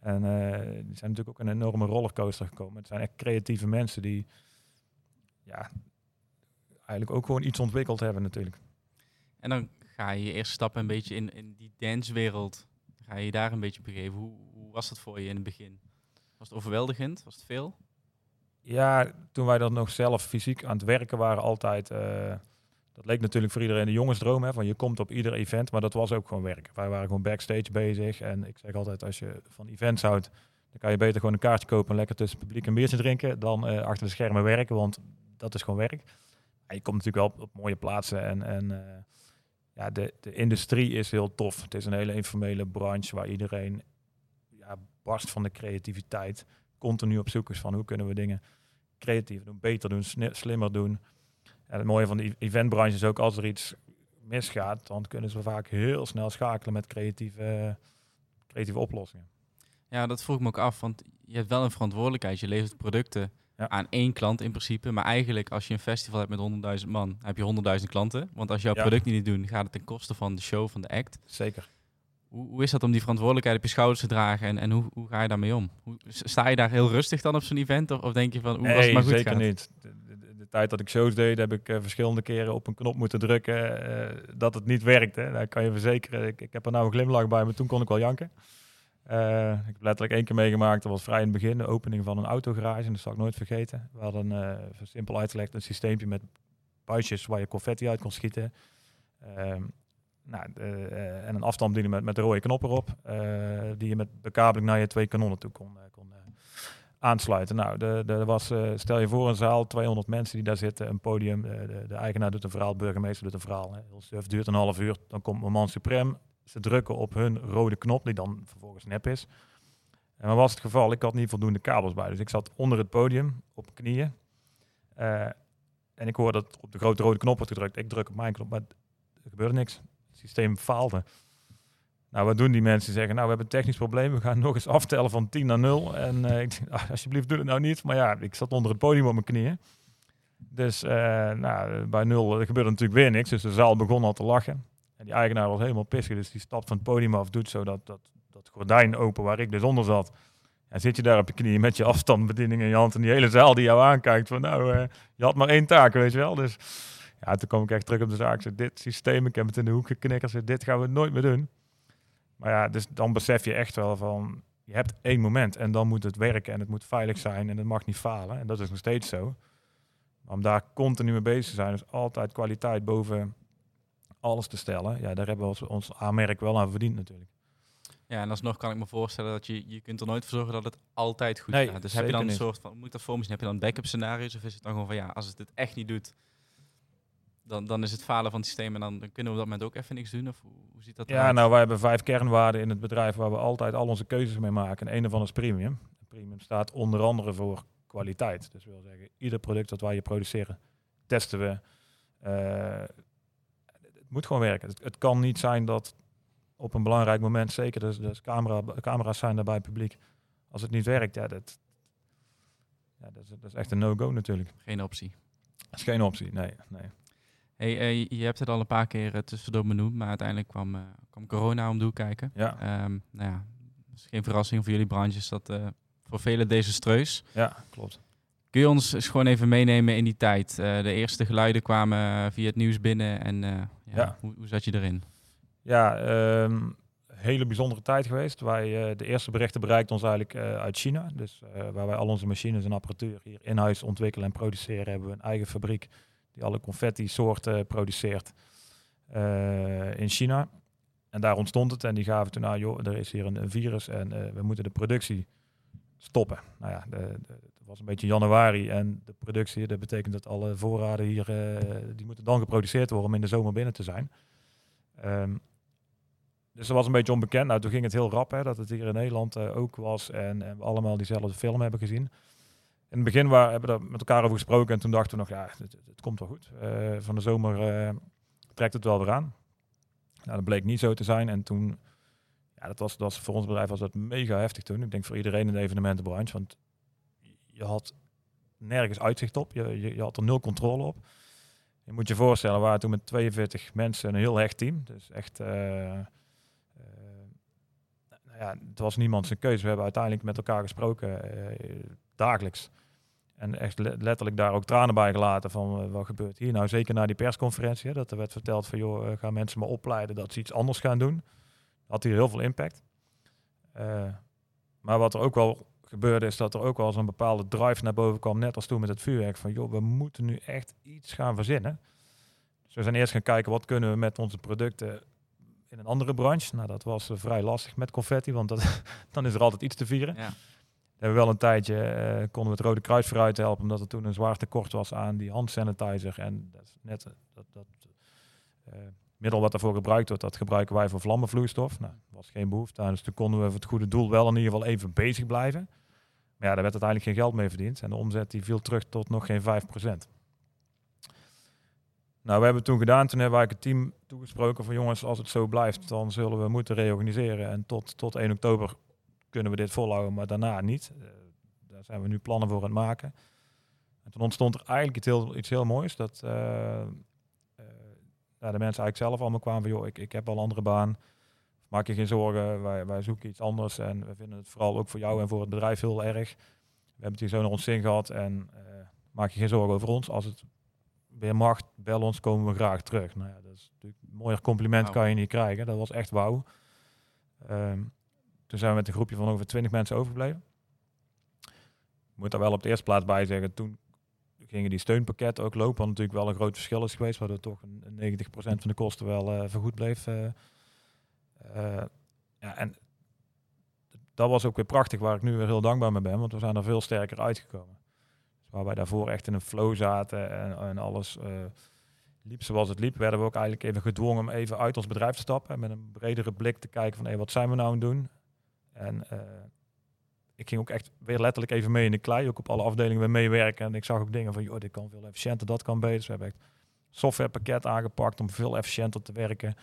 En uh, die zijn natuurlijk ook een enorme rollercoaster gekomen. Het zijn echt creatieve mensen die ja, eigenlijk ook gewoon iets ontwikkeld hebben natuurlijk. En dan ga je je eerste stappen een beetje in, in die dancewereld, ga je daar een beetje begeven. Hoe, hoe was dat voor je in het begin? Was het overweldigend? Was het veel? Ja, toen wij dan nog zelf fysiek aan het werken waren, altijd. Uh, dat leek natuurlijk voor iedereen de jongensdroom. Hè, van je komt op ieder event, maar dat was ook gewoon werk. Wij waren gewoon backstage bezig. En ik zeg altijd, als je van events houdt, dan kan je beter gewoon een kaartje kopen en lekker tussen het publiek een biertje drinken. Dan uh, achter de schermen werken, want dat is gewoon werk. je komt natuurlijk wel op, mooie plaatsen. En, en uh, ja, de, de industrie is heel tof. Het is een hele informele branche waar iedereen ja, barst van de creativiteit continu op zoek is van hoe kunnen we dingen creatiever doen, beter doen, slimmer doen. En het mooie van de eventbranche is ook als er iets misgaat, dan kunnen ze vaak heel snel schakelen met creatieve, creatieve oplossingen. Ja, dat vroeg me ook af, want je hebt wel een verantwoordelijkheid. Je levert producten aan één klant in principe. Maar eigenlijk, als je een festival hebt met 100.000 man, heb je 100.000 klanten. Want als jouw product niet doen, gaat het ten koste van de show, van de act. Zeker. Hoe, hoe, is dat om die verantwoordelijkheid op je schouders te dragen en, en hoe, hoe ga je daarmee om? Hoe, sta je daar heel rustig dan op zo'n event of, of denk je van hoe nee, was het maar goed zeker niet. De, de, de, tijd dat ik shows deed, heb ik uh, verschillende keren op een knop moeten drukken uh, dat het niet werkte. Daar kan je verzekeren. Ik, ik, heb er nou een glimlach bij, maar toen kon ik wel janken. Uh, ik heb letterlijk één keer meegemaakt, dat was vrij in het begin, de opening van een autogarage. En dat zal ik nooit vergeten. We hadden, uh, simpel uitgelegd, een systeempje met buisjes waar je confetti uit kon schieten. Uh, nou, uh, en een afstandsbediening met, met de rode knop erop, die je met bekabeling naar je twee kanonnen toe kon, kon aansluiten. Nou, de was, stel je voor een zaal, 200 mensen die daar zitten, een podium, de, de, eigenaar doet een verhaal, burgemeester doet een verhaal. Het duurt een half uur, dan komt moment suprem, ze drukken op hun rode knop, die dan vervolgens nep is. En wat was het geval, ik had niet voldoende kabels bij, dus ik zat onder het podium op knieën. en ik hoorde dat op de grote rode knop wordt gedrukt. Ik druk op mijn knop, maar er gebeurde niks systeem faalde. Nou, wat doen die mensen? zeggen, nou, we hebben een technisch probleem. We gaan nog eens aftellen van 10 naar 0. En uh, ik ah, alsjeblieft, doe het nou niet. Maar ja, ik zat onder het podium op mijn knieën. Dus uh, nou, bij 0 er gebeurde natuurlijk weer niks. Dus de zaal begon al te lachen. En die eigenaar was helemaal pissig. Dus die stapt van het podium af, doet zo dat, dat, dat gordijn open waar ik dus onder zat. En zit je daar op je knieën met je afstandsbediening in je hand. En die hele zaal die jou aankijkt van, nou, uh, je had maar één taak, weet je wel. Dus ja, toen kwam ik echt terug op de zaak. Zeg, dit systeem, ik heb het in de hoek geknikkerd. Dit gaan we nooit meer doen. Maar ja, dus dan besef je echt wel van, je hebt één moment en dan moet het werken en het moet veilig zijn en het mag niet falen. En dat is nog steeds zo. Maar om daar continu mee bezig te zijn, dus altijd kwaliteit boven alles te stellen. Ja, daar hebben we ons, aanmerk wel aan verdiend natuurlijk. Ja, en alsnog kan ik me voorstellen dat je, je kunt er nooit voor zorgen dat het altijd goed gaat. Dus heb je dan een soort van, moet dat voor heb je dan backup scenario's of is het dan gewoon van ja, als het het echt niet doet, dan, dan is het falen van het systeem en dan, kunnen we op dat moment ook even niks doen? Of hoe, ziet dat Ja, nou, wij hebben vijf kernwaarden in het bedrijf waar we altijd al onze keuzes mee maken. En een daarvan is premium. Premium staat onder andere voor kwaliteit. Dus wil zeggen, ieder product dat wij produceren, testen we. Uh, het moet gewoon werken. Het, het, kan niet zijn dat op een belangrijk moment, zeker dus, dus camera, camera's zijn daarbij publiek, als het niet werkt, ja, dat, ja, dat, is, dat is echt een no-go natuurlijk. Geen optie. Dat is geen optie, nee. nee. Hey, eh, je hebt het al een paar keer uh, tussendoor benoemd, maar uiteindelijk kwam, uh, kwam corona om de hoek kijken. Ja. Um, nou ja, dat is geen verrassing voor jullie branche, is dat voor velen desastreus. Ja, klopt. Kun je ons eens gewoon even meenemen in die tijd? de eerste geluiden kwamen via het nieuws binnen en ja, ja. Hoe, hoe, zat je erin? Ja, um, hele bijzondere tijd geweest. Wij, de eerste berichten bereikten ons eigenlijk uit China. Dus waar wij al onze machines en apparatuur hier in huis ontwikkelen en produceren, hebben we een eigen fabriek die alle confetti-soorten produceert uh, in China. En daar ontstond het en die gaven toen aan, joh, er is hier een, virus en uh, we moeten de productie stoppen. Nou ja, het was een beetje januari en de productie, dat betekent dat alle voorraden hier, uh, die moeten dan geproduceerd worden om in de zomer binnen te zijn. Um, dus dat was een beetje onbekend. Nou, toen ging het heel rap hè, dat het hier in Nederland ook was en, en we allemaal diezelfde film hebben gezien in het begin waar, hebben we er met elkaar over gesproken en toen dachten we nog, ja, het, komt wel goed. Uh, van de zomer uh, trekt het wel weer aan. Nou, dat bleek niet zo te zijn en toen, ja, dat was, dat was voor ons bedrijf was dat mega heftig toen. Ik denk voor iedereen in de evenementenbranche, want je had nergens uitzicht op, je, je, had er nul controle op. Je moet je voorstellen, we waren toen met 42 mensen een heel hecht team. Dus echt, uh, nou ja, het was niemand zijn keuze. We hebben uiteindelijk met elkaar gesproken dagelijks. En echt letterlijk daar ook tranen bij gelaten van uh, wat gebeurt hier. Nou, zeker na die persconferentie, hè, dat er werd verteld van joh, uh, gaan mensen maar opleiden dat ze iets anders gaan doen. Had hier heel veel impact. Uh, maar wat er ook wel gebeurde, is dat er ook wel eens een bepaalde drive naar boven kwam, net als toen met het vuurwerk. Van joh, we moeten nu echt iets gaan verzinnen. Dus we zijn eerst gaan kijken wat kunnen we met onze producten in een andere branche. Nou, dat was vrij lastig met confetti, want dat, dan is er altijd iets te vieren. Ja hebben we wel een tijdje, uh, konden we het Rode Kruis vooruit helpen, omdat er toen een zwaar tekort was aan die handsanitizer. En dat is net dat, dat uh, middel wat daarvoor gebruikt wordt, dat gebruiken wij voor vlammenvloeistof. Nou, was geen behoefte aan, dus toen konden we voor het goede doel wel in ieder geval even bezig blijven. Maar ja, daar werd uiteindelijk geen geld mee verdiend en de omzet die viel terug tot nog geen 5%. Nou, we hebben toen gedaan, toen hebben wij het team toegesproken van jongens, als het zo blijft, dan zullen we moeten reorganiseren. En tot, tot 1 oktober kunnen we dit volhouden, maar daarna niet. Uh, daar zijn we nu plannen voor aan het maken. En toen ontstond er eigenlijk iets heel, iets heel moois. Dat uh, uh, ja, de mensen eigenlijk zelf allemaal kwamen van, joh, ik, ik heb al een andere baan. Maak je geen zorgen, wij, wij zoeken iets anders. En we vinden het vooral ook voor jou en voor het bedrijf heel erg. We hebben het hier zo naar ons zin gehad. En maak je geen zorgen over ons. Als het weer mag, bel ons, komen we graag terug. Nou ja, dat is natuurlijk een mooier compliment kan je niet krijgen. Dat was echt wauw. Um, toen zijn we met een groepje van ongeveer 20 mensen overgebleven. Ik moet daar wel op de eerste plaats bij zeggen, toen gingen die steunpakketten ook lopen, wat natuurlijk wel een groot verschil is geweest, waardoor toch een, 90% van de kosten wel uh, vergoed bleef. Uh, uh, ja, en dat was ook weer prachtig, waar ik nu weer heel dankbaar mee ben, want we zijn er veel sterker uitgekomen. Dus waar wij daarvoor echt in een flow zaten en, alles liep zoals het liep, werden we ook eigenlijk even gedwongen om even uit ons bedrijf te stappen en met een bredere blik te kijken van hey, wat zijn we nou aan doen? En uh, ik ging ook echt weer letterlijk even mee in de klei, ook op alle afdelingen weer meewerken. En ik zag ook dingen van, joh, dit kan veel efficiënter, dat kan beter. Dus we hebben echt softwarepakket aangepakt om veel efficiënter te werken.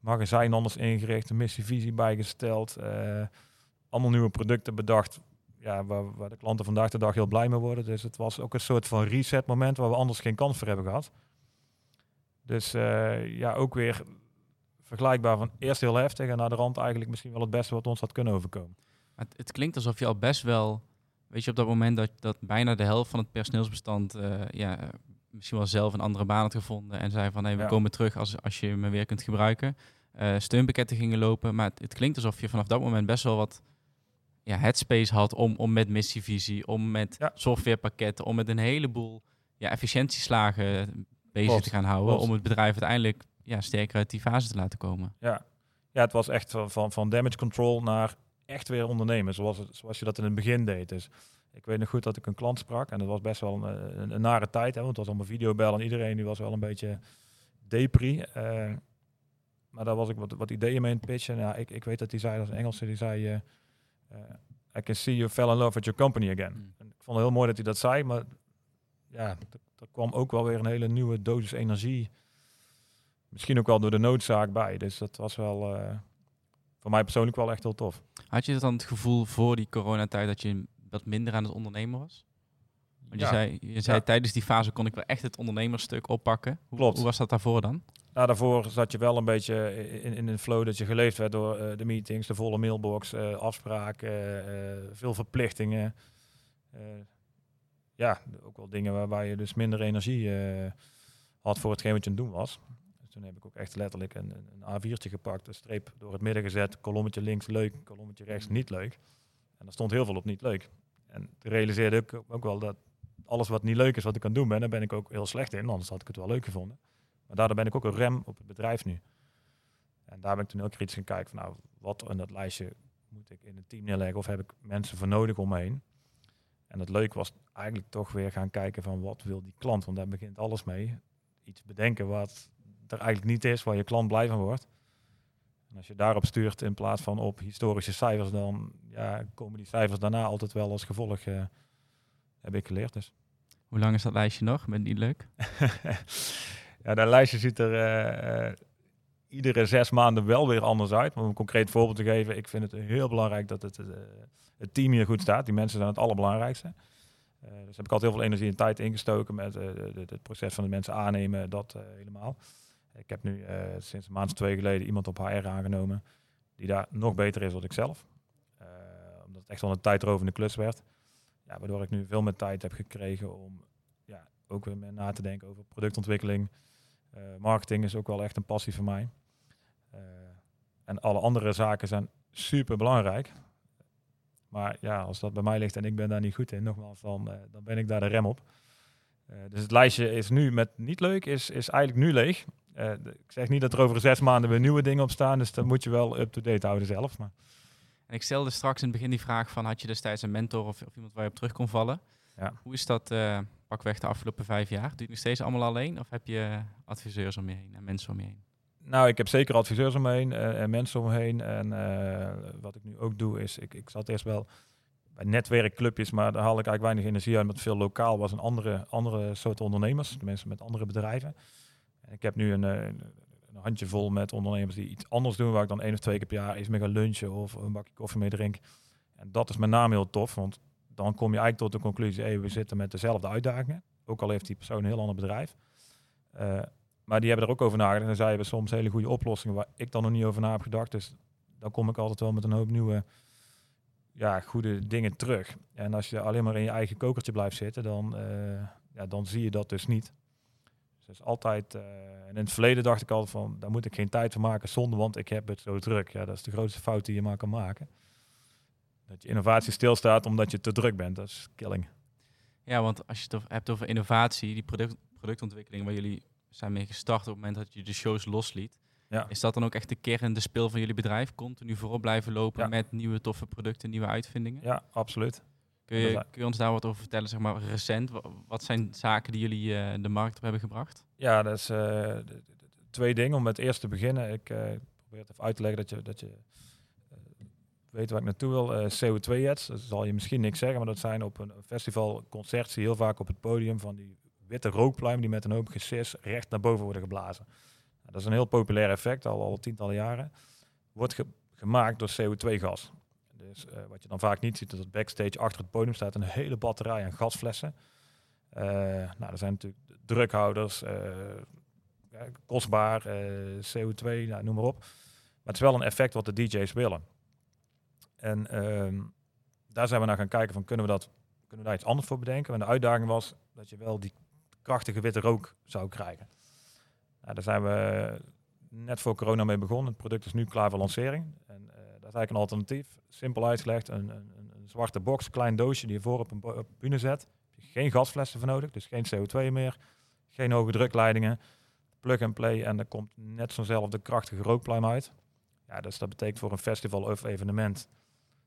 Magazijn anders ingericht, een missievisie bijgesteld. Uh, allemaal nieuwe producten bedacht, ja, waar, waar, de klanten vandaag de dag heel blij mee worden. Dus het was ook een soort van reset moment waar we anders geen kans voor hebben gehad. Dus uh, ja, ook weer vergelijkbaar van eerst heel heftig en naar de rand eigenlijk misschien wel het beste wat ons had kunnen overkomen. Het, het klinkt alsof je al best wel, weet je, op dat moment dat, dat bijna de helft van het personeelsbestand uh, ja, misschien wel zelf een andere baan had gevonden en zei van hey, we komen terug als, als je me weer kunt gebruiken. Uh, steunpakketten gingen lopen, maar het, het, klinkt alsof je vanaf dat moment best wel wat ja, headspace had om, om met missievisie, om met ja. softwarepakketten, om met een heleboel ja, efficiëntieslagen bezig te gaan houden, om het bedrijf uiteindelijk ja, sterker uit die fase te laten komen. Ja, ja het was echt van, van damage control naar echt weer ondernemen, zoals, het, zoals je dat in het begin deed. Dus ik weet nog goed dat ik een klant sprak en dat was best wel een, een, nare tijd, hè, want het was allemaal videobel en iedereen die was wel een beetje depri. Uh, maar daar was ik wat, wat ideeën mee in het pitchen. Ja, ik, ik weet dat hij zei, als een Engelse, die zei... Uh, I can see you fell in love with your company again. Mm. En ik vond het heel mooi dat hij dat zei, maar ja, er kwam ook wel weer een hele nieuwe dosis energie misschien ook wel door de noodzaak bij. Dus dat was wel uh, voor mij persoonlijk wel echt heel tof. Had je dan het gevoel voor die coronatijd dat je wat minder aan het ondernemen was? Want je Ja. zei, je zei Ja. tijdens die fase kon ik wel echt het ondernemersstuk oppakken. Hoe, Klopt. hoe was dat daarvoor dan? Nou, daarvoor zat je wel een beetje in, in een flow dat je geleefd werd door eh, de meetings, de volle mailbox, eh, afspraken, eh, veel verplichtingen. Eh, ja, ook wel dingen waarbij je dus minder energie eh, had voor hetgeen wat je aan het doen was. Toen heb ik ook echt letterlijk een, een een A4'tje gepakt, een streep door het midden gezet, kolommetje links leuk, kolommetje rechts niet leuk. En er stond heel veel op niet leuk. En toen realiseerde ik ook wel dat alles wat niet leuk is wat ik aan het doen ben, daar ben ik ook heel slecht in, anders had ik het wel leuk gevonden. Maar daardoor ben ik ook een rem op het bedrijf nu. En daar ben ik toen heel kritisch gaan kijken van nou, wat in dat lijstje moet ik in een team neerleggen of heb ik mensen voor nodig om me heen. En het leuke was eigenlijk toch weer gaan kijken van wat wil die klant, want daar begint alles mee. Iets bedenken wat er eigenlijk niet is, waar je klant blij van wordt. En als je daarop stuurt in plaats van op historische cijfers, dan ja, komen die cijfers daarna altijd wel als gevolg, eh, heb ik geleerd dus. Hoe lang is dat lijstje nog? Ben niet leuk? ja, dat lijstje ziet er eh, iedere zes maanden wel weer anders uit. Om een concreet voorbeeld te geven, ik vind het heel belangrijk dat het, eh, het team hier goed staat. Die mensen zijn het allerbelangrijkste. Dus heb ik altijd heel veel energie en tijd ingestoken met het proces van de mensen aannemen, dat helemaal. Ik heb nu eh, sinds een maand of twee geleden iemand op HR aangenomen die daar nog beter is dan ik zelf. Eh, omdat het echt wel een tijdrovende klus werd. Ja, waardoor ik nu veel meer tijd heb gekregen om ja, ook weer meer na te denken over productontwikkeling. Eh, marketing is ook wel echt een passie voor mij. En alle andere zaken zijn super belangrijk. Maar ja, als dat bij mij ligt en ik ben daar niet goed in, nogmaals, dan, dan ben ik daar de rem op. Dus het lijstje is nu met niet leuk, is, is eigenlijk nu leeg. Eh, ik zeg niet dat er over zes maanden weer nieuwe dingen op staan, dus dat moet je wel up-to-date houden zelf. Maar En ik stelde straks in het begin die vraag van, had je destijds een mentor of, of iemand waar je op terug kon vallen? Ja. Hoe is dat eh, pakweg de afgelopen vijf jaar? Doe je het nog steeds allemaal alleen of heb je adviseurs om je heen en mensen om je heen? Nou, ik heb zeker adviseurs om me heen eh, en mensen om me heen. En wat ik nu ook doe is, ik, ik zat eerst wel bij netwerkclubjes, maar daar haal ik eigenlijk weinig energie uit, omdat veel lokaal was en andere, andere soorten ondernemers, mensen met andere bedrijven. Ik heb nu een, eh, een handjevol met ondernemers die iets anders doen, waar ik dan één of twee keer per jaar eens mee ga lunchen of een bakje koffie mee drink. En dat is met name heel tof, want dan kom je eigenlijk tot de conclusie, hey, we zitten met dezelfde uitdagingen, ook al heeft die persoon een heel ander bedrijf. Eh, maar die hebben er ook over nagedacht. En zij hebben soms hele goede oplossingen waar ik dan nog niet over na heb gedacht. Dus dan kom ik altijd wel met een hoop nieuwe, ja, goede dingen terug. En als je alleen maar in je eigen kokertje blijft zitten, dan, eh, ja, dan zie je dat dus niet. Dus altijd, eh, en in het verleden dacht ik altijd van, daar moet ik geen tijd voor maken zonder, want ik heb het zo druk. Ja, dat is de grootste fout die je maar kan maken. Dat je innovatie stilstaat omdat je te druk bent. Dat is killing. Ja, want als je het hebt over innovatie, die product, productontwikkeling waar jullie zijn mee gestart op het moment dat je de shows losliet. Ja. Is dat dan ook echt de kern, de speel van jullie bedrijf? Continu voorop blijven lopen Ja. met nieuwe toffe producten, nieuwe uitvindingen? Ja, absoluut. Kun, je, is- kun je ons daar wat over vertellen, zeg maar recent? Wa- Wat zijn zaken die jullie eh, de markt op hebben gebracht? Ja, dat is eh, twee dingen. Om met het eerste te beginnen. Ik eh, probeer het even uit te leggen dat je, dat je weet waar ik naartoe wil. Eh, CO2-jets, dat zal je misschien niks zeggen, maar dat zijn op een festival, concert, zie je heel vaak op het podium van die witte rookpluimen die met een hoop gesis recht naar boven worden geblazen. Nou, dat is een heel populair effect, al, al tientallen jaren. Wordt ge- gemaakt door CO2-gas. Dus eh, wat je dan vaak niet ziet, is dat backstage achter het podium staat een hele batterij aan gasflessen. Eh, nou, er zijn natuurlijk drukhouders, eh, kostbaar, eh, CO2, nou, noem maar op. Maar het is wel een effect wat de DJ's willen. En ehm, daar zijn we naar gaan kijken van kunnen we, dat, kunnen we daar iets anders voor bedenken. En de uitdaging was dat je wel die krachtige witte rook zou krijgen. Nou, daar zijn we net voor corona mee begonnen. Het product is nu klaar voor lancering. En is eigenlijk een alternatief. Simpel uitgelegd, een, een, een- zwarte box, klein doosje die je voor op een, op bühne zet. Geen gasflessen voor nodig, dus geen CO2 meer. Geen hoge drukleidingen. Plug and play en er komt net zo'nzelfde krachtige rookpluim uit. Ja, dus dat betekent voor een festival of evenement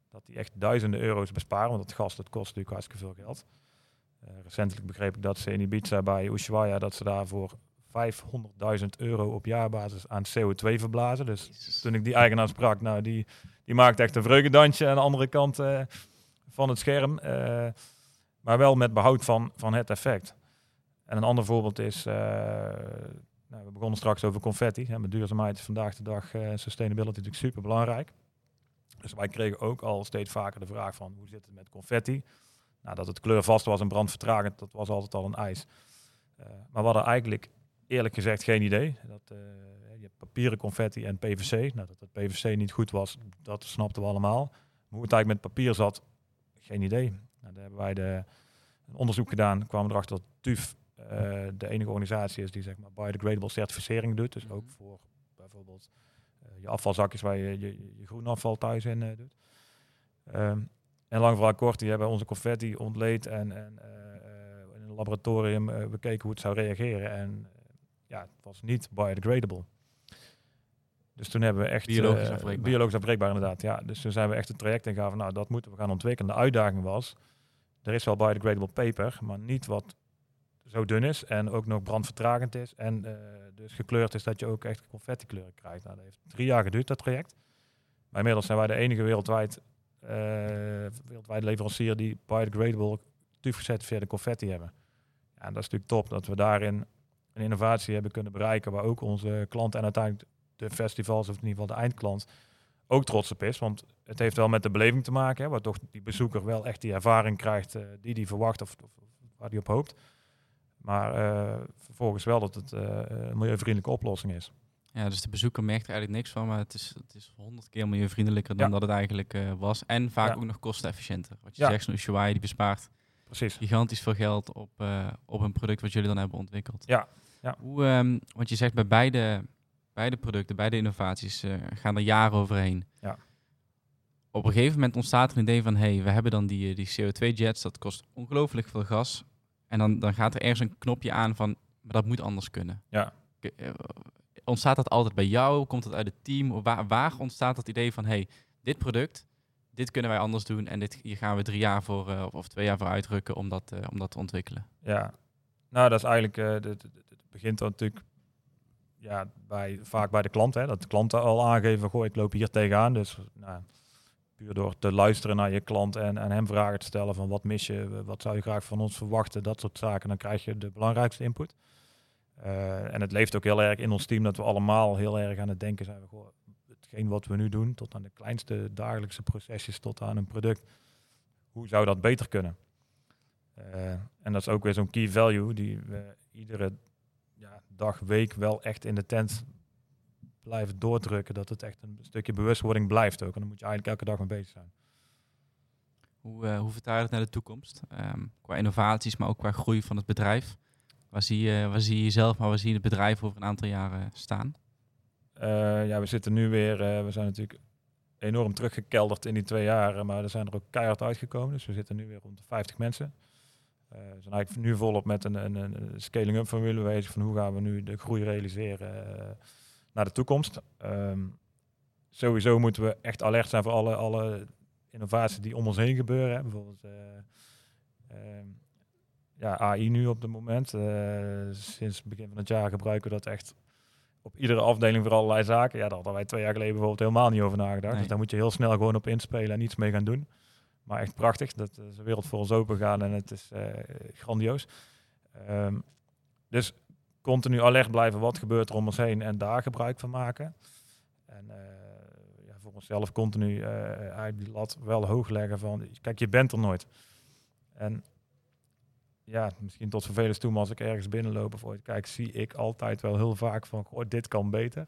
dat die echt duizenden euro's besparen. Want het gas dat kost natuurlijk hartstikke veel geld. Eh, recentelijk begreep ik dat ze in Ibiza bij Ushuaia dat ze daarvoor 500.000 euro op jaarbasis aan CO2 verblazen. Dus toen ik die eigenaar sprak, nou die, die maakt echt een vreugdedansje aan de andere kant eh, van het scherm. Eh, maar wel met behoud van, van het effect. En een ander voorbeeld is, eh, nou, we begonnen straks over confetti. Hè, met duurzaamheid is vandaag de dag sustainability natuurlijk super belangrijk. Dus wij kregen ook al steeds vaker de vraag van hoe zit het met confetti? Nou, dat het kleurvast was en brandvertragend, dat was altijd al een eis. Uh, maar we hadden eigenlijk eerlijk gezegd geen idee. Dat, uh, je hebt papieren confetti en PVC. Nou, dat het PVC niet goed was, dat snapten we allemaal. Maar hoe het eigenlijk met papier zat, geen idee. Nou, daar hebben wij de, een onderzoek gedaan, kwamen erachter dat TUF uh, de enige organisatie is die zeg maar biodegradable certificering doet. Dus ook mhm. voor bijvoorbeeld je afvalzakjes waar je je, je groenafval thuis in doet. Um, en lang vooral kort, die hebben onze confetti ontleed en, en in een laboratorium bekeken hoe het zou reageren. En ja, het was niet biodegradable. Dus toen hebben we echt... Biologisch afbreekbaar. Biologisch afbreekbaar, inderdaad. Ja. Dus toen zijn we echt een traject ingegaan nou, dat moeten we gaan ontwikkelen. De uitdaging was, er is wel biodegradable paper, maar niet wat zo dun is en ook nog brandvertragend is. En dus gekleurd is dat je ook echt confetti kleuren krijgt. Nou, dat heeft drie jaar geduurd, dat traject. Maar inmiddels zijn wij de enige wereldwijd uh, wereldwijde leverancier die biodegradable TÜV gecertificeerde confetti hebben. Ja, en dat is natuurlijk top dat we daarin een innovatie hebben kunnen bereiken waar ook onze klanten en uiteindelijk de festivals of in ieder geval de eindklant ook trots op is. Want het heeft wel met de beleving te maken, hè, waar toch die bezoeker wel echt die ervaring krijgt uh, die die verwacht of, of, waar die op hoopt. Maar uh, vervolgens wel dat het een milieuvriendelijke oplossing is. Ja, dus de bezoeker merkt er eigenlijk niks van, maar het is, het is honderd keer milieuvriendelijker dan dat het eigenlijk uh, was. En vaak ook nog kostenefficiënter. Wat je zegt, zo'n Ushuaia die bespaart Precies. gigantisch veel geld op, uh, op een product wat jullie dan hebben ontwikkeld. Ja. Ja. Hoe, um, want je zegt bij beide, beide producten, beide innovaties, uh, gaan er jaren overheen. Ja. Op een gegeven moment ontstaat er een idee van, hey, we hebben dan die, die CO2-jets, dat kost ongelooflijk veel gas. En dan, dan gaat er ergens een knopje aan van, maar dat moet anders kunnen. Ja ontstaat dat altijd bij jou? Komt het uit het team? Waar, waar ontstaat dat idee van, hey, dit product, dit kunnen wij anders doen en dit, hier gaan we drie jaar voor uh, of twee jaar voor uitrukken om dat, uh, om dat te ontwikkelen? Ja, nou dat is eigenlijk, uh, het begint dan natuurlijk ja, bij, vaak bij de klant, hè, dat de klanten al aangeven, goh, ik loop hier tegenaan. Dus nou, puur door te luisteren naar je klant en, en hem vragen te stellen van wat mis je, wat zou je graag van ons verwachten, dat soort zaken, dan krijg je de belangrijkste input. Uh, en het leeft ook heel erg in ons team dat we allemaal heel erg aan het denken zijn. Goh, hetgeen wat we nu doen, tot aan de kleinste dagelijkse procesjes, tot aan een product. Hoe zou dat beter kunnen? Uh, en dat is ook weer zo'n key value die we iedere dag, week wel echt in de tent blijven doordrukken. Dat het echt een stukje bewustwording blijft ook. En dan moet je eigenlijk elke dag mee bezig zijn. Hoe, uh, hoe vertaal je het naar de toekomst? Um, qua innovaties, maar ook qua groei van het bedrijf. Waar zie, je, waar zie je jezelf, maar waar zie je het bedrijf over een aantal jaren staan? Uh, ja, we zitten nu weer, uh, we zijn natuurlijk enorm teruggekelderd in die twee jaren, maar er zijn er ook keihard uitgekomen. Dus we zitten nu weer rond de 50 mensen. We zijn eigenlijk nu volop met een, een, een scaling-up formule bezig van hoe gaan we nu de groei realiseren naar de toekomst. Um, sowieso moeten we echt alert zijn voor alle, alle innovaties die om ons heen gebeuren. Hè. Bijvoorbeeld ehm, ja, AI nu op het moment. Sinds het begin van het jaar gebruiken we dat echt op iedere afdeling voor allerlei zaken. Ja, daar hadden wij twee jaar geleden bijvoorbeeld helemaal niet over nagedacht. Dus daar moet je heel snel gewoon op inspelen en iets mee gaan doen. Maar echt prachtig. Dat de wereld voor ons open gaan en het is uh, grandioos. Um, dus continu alert blijven. Wat gebeurt er om ons heen en daar gebruik van maken. En uh, ja, voor onszelf continu die lat wel hoog leggen van... Kijk, je bent er nooit. En ja, misschien tot vervelens toe, maar als ik ergens binnenloop of ooit kijk, zie ik altijd wel heel vaak van, goh, dit kan beter.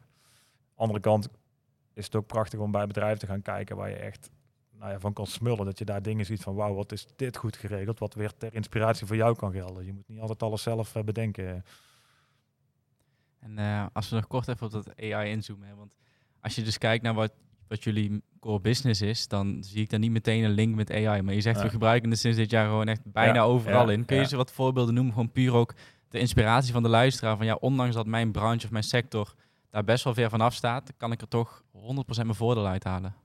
Andere kant is het ook prachtig om bij bedrijven te gaan kijken waar je echt nou ja, van kan smullen. Dat je daar dingen ziet van, wauw, wat is dit goed geregeld, wat weer ter inspiratie voor jou kan gelden. Je moet niet altijd alles zelf uh, bedenken. En uh, als we nog kort even op dat AI inzoomen, want als je dus kijkt naar wat wat jullie core business is, dan zie ik daar niet meteen een link met AI. Maar je zegt, we gebruiken het sinds dit jaar gewoon echt bijna overal in. Kun je ze wat voorbeelden noemen? Gewoon puur ook de inspiratie van de luisteraar. Van ja, ondanks dat mijn branche of mijn sector daar best wel ver vanaf staat, kan ik er toch 100% mijn voordeel uithalen.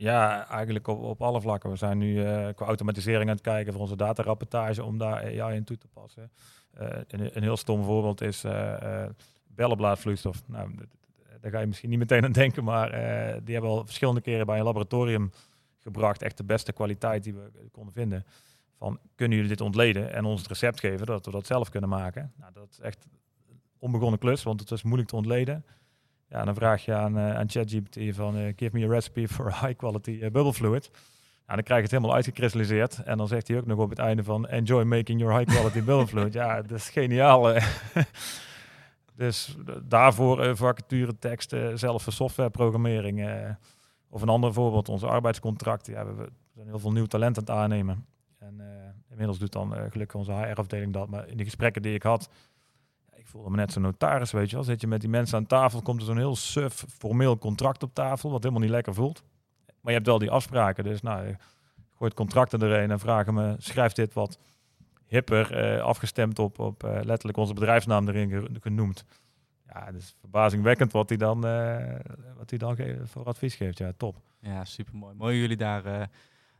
Ja, eigenlijk op, op alle vlakken. We zijn nu uh, qua automatisering aan het kijken voor onze datarapportage om daar AI in toe te passen. Uh, een, een, heel stom voorbeeld is uh, bellenblaadvloeistof. Nou, daar ga je misschien niet meteen aan denken, maar die hebben al verschillende keren bij een laboratorium gebracht. Echt de beste kwaliteit die we konden vinden. Van, kunnen jullie dit ontleden en ons het recept geven, dat we dat zelf kunnen maken? Nou, dat is echt een onbegonnen klus, want het is moeilijk te ontleden. Ja, dan vraag je aan, uh, aan ChatGPT van, uh, give me a recipe for high quality bubble fluid. En dan krijg je het helemaal uitgekristalliseerd. En dan zegt hij ook nog op het einde van... Enjoy making your high quality of fluid. Ja, dat is geniaal. dus daarvoor vacature teksten, zelf voor softwareprogrammering. Of een ander voorbeeld, onze arbeidscontracten. Ja, we, zijn heel veel nieuw talent aan het aannemen. En inmiddels doet dan gelukkig onze HR-afdeling dat. Maar in de gesprekken die ik had... Voelde me net zo'n notaris, weet je wel. Zit je met die mensen aan tafel, komt er zo'n heel suf formeel contract op tafel... wat helemaal niet lekker voelt. Maar je hebt wel die afspraken. Dus nou, gooit contracten erin en vragen me, schrijf dit wat hipper, uh, afgestemd op, op uh, letterlijk onze bedrijfsnaam erin genoemd. Ja, het is verbazingwekkend wat hij dan, wat hij dan voor advies geeft. Ja, top. Ja, super mooi. Mooi jullie daar,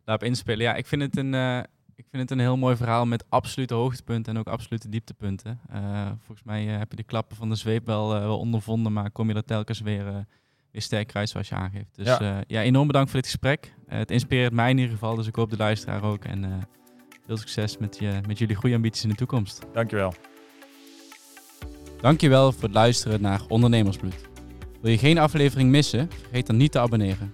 daarop inspelen. Ja, ik vind het een, ik vind het een heel mooi verhaal met absolute hoogtepunten en ook absolute dieptepunten. volgens mij heb je de klappen van de zweep wel, wel ondervonden, maar kom je er telkens weer weer sterk uit zoals je aangeeft. Dus ja, uh, ja enorm bedankt voor dit gesprek. Uh, het inspireert mij in ieder geval, dus ik hoop de luisteraar ook. En uh, veel succes met, je, met jullie goede ambities in de toekomst. Dankjewel. Dankjewel voor het luisteren naar Ondernemersbloed. Wil je geen aflevering missen? Vergeet dan niet te abonneren.